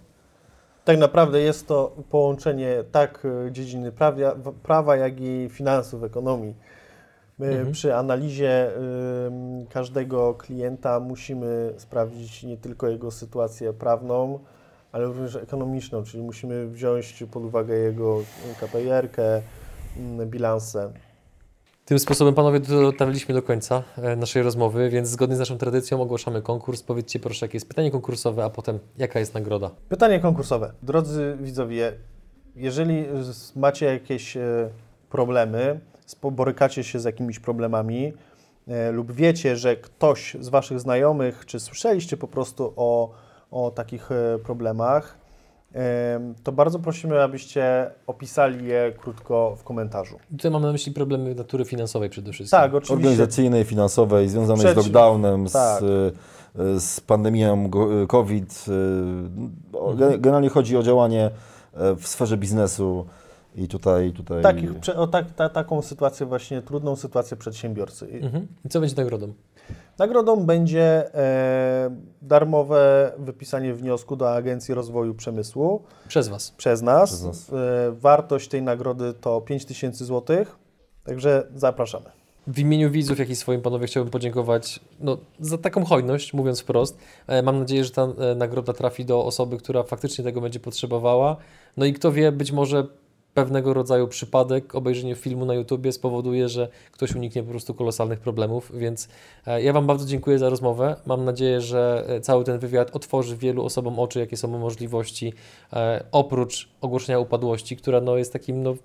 S3: Tak naprawdę jest to połączenie tak e, dziedziny prawia, w- prawa, jak i finansów, ekonomii. My
S1: Mhm.
S3: przy analizie ym, każdego klienta musimy sprawdzić nie tylko jego sytuację prawną, ale również ekonomiczną, czyli musimy wziąć pod uwagę jego KPR-kę, mm, bilanse.
S1: Tym sposobem, panowie, dotarliśmy do końca e, naszej rozmowy, więc zgodnie z naszą tradycją ogłaszamy konkurs. Powiedzcie proszę, jakie jest pytanie konkursowe, a potem jaka jest nagroda.
S3: Pytanie konkursowe. Drodzy widzowie, jeżeli macie jakieś e, problemy, borykacie się z jakimiś problemami e, lub wiecie, że ktoś z Waszych znajomych, czy słyszeliście po prostu o, o takich problemach, to bardzo prosimy, abyście opisali je krótko w komentarzu.
S1: I Tutaj mam na myśli problemy natury finansowej przede wszystkim.
S3: Tak, oczywiście.
S4: Organizacyjnej, finansowej, związanej z lockdownem,
S3: tak.
S4: z, y, z pandemią y, COVID. o,
S3: Mhm.
S4: gen- Generalnie chodzi o działanie e, w sferze biznesu i tutaj... tutaj
S3: Takich, o tak, ta, taką sytuację właśnie, trudną sytuację przedsiębiorcy. I
S1: Mhm. I co będzie nagrodą?
S3: Nagrodą będzie e, darmowe wypisanie wniosku do Agencji Rozwoju Przemysłu
S1: Przez Was.
S3: przez nas.
S4: Przez nas.
S3: E, wartość tej nagrody to 5000 zł, także zapraszamy.
S1: W imieniu widzów, jak i swoim panowie chciałbym podziękować no, za taką hojność, mówiąc wprost. E, Mam nadzieję, że ta e, nagroda trafi do osoby, która faktycznie tego będzie potrzebowała. No i kto wie, być może pewnego rodzaju przypadek, obejrzenie filmu na YouTubie spowoduje, że ktoś uniknie po prostu kolosalnych problemów, więc e, ja Wam bardzo dziękuję za rozmowę. Mam nadzieję, że e, cały ten wywiad otworzy wielu osobom oczy, jakie są możliwości, e, oprócz ogłoszenia upadłości, która no, jest takim no,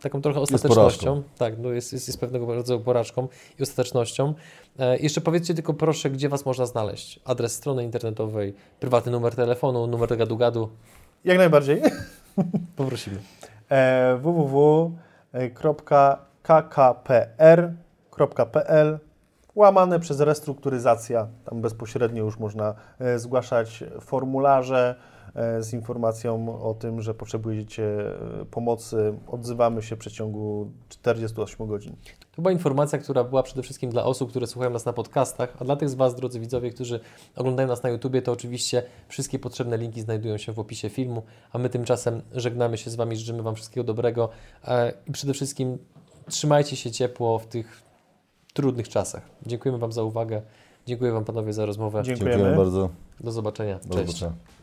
S1: taką trochę ostatecznością. Tak, no jest, jest, jest pewnego rodzaju porażką i ostatecznością. E, jeszcze powiedzcie tylko proszę, gdzie Was można znaleźć? Adres strony internetowej, prywatny numer telefonu, numer gadu-gadu.
S3: Jak najbardziej.
S1: Poprosimy.
S3: E, www.kkpr.pl łamane przez restrukturyzacja. Tam bezpośrednio już można e, zgłaszać formularze z informacją o tym, że potrzebujecie e, pomocy. Odzywamy się w przeciągu 48 godzin.
S1: To była informacja, która była przede wszystkim dla osób, które słuchają nas na podcastach, a dla tych z Was, drodzy widzowie, którzy oglądają nas na YouTubie, to oczywiście wszystkie potrzebne linki znajdują się w opisie filmu, a my tymczasem żegnamy się z Wami, życzymy Wam wszystkiego dobrego e, i przede wszystkim trzymajcie się ciepło w tych trudnych czasach. Dziękujemy Wam za uwagę, dziękuję Wam panowie za rozmowę.
S3: Dziękujemy.
S4: Dziękujemy bardzo.
S1: Do zobaczenia.
S4: Do
S1: Cześć.
S4: zobaczenia.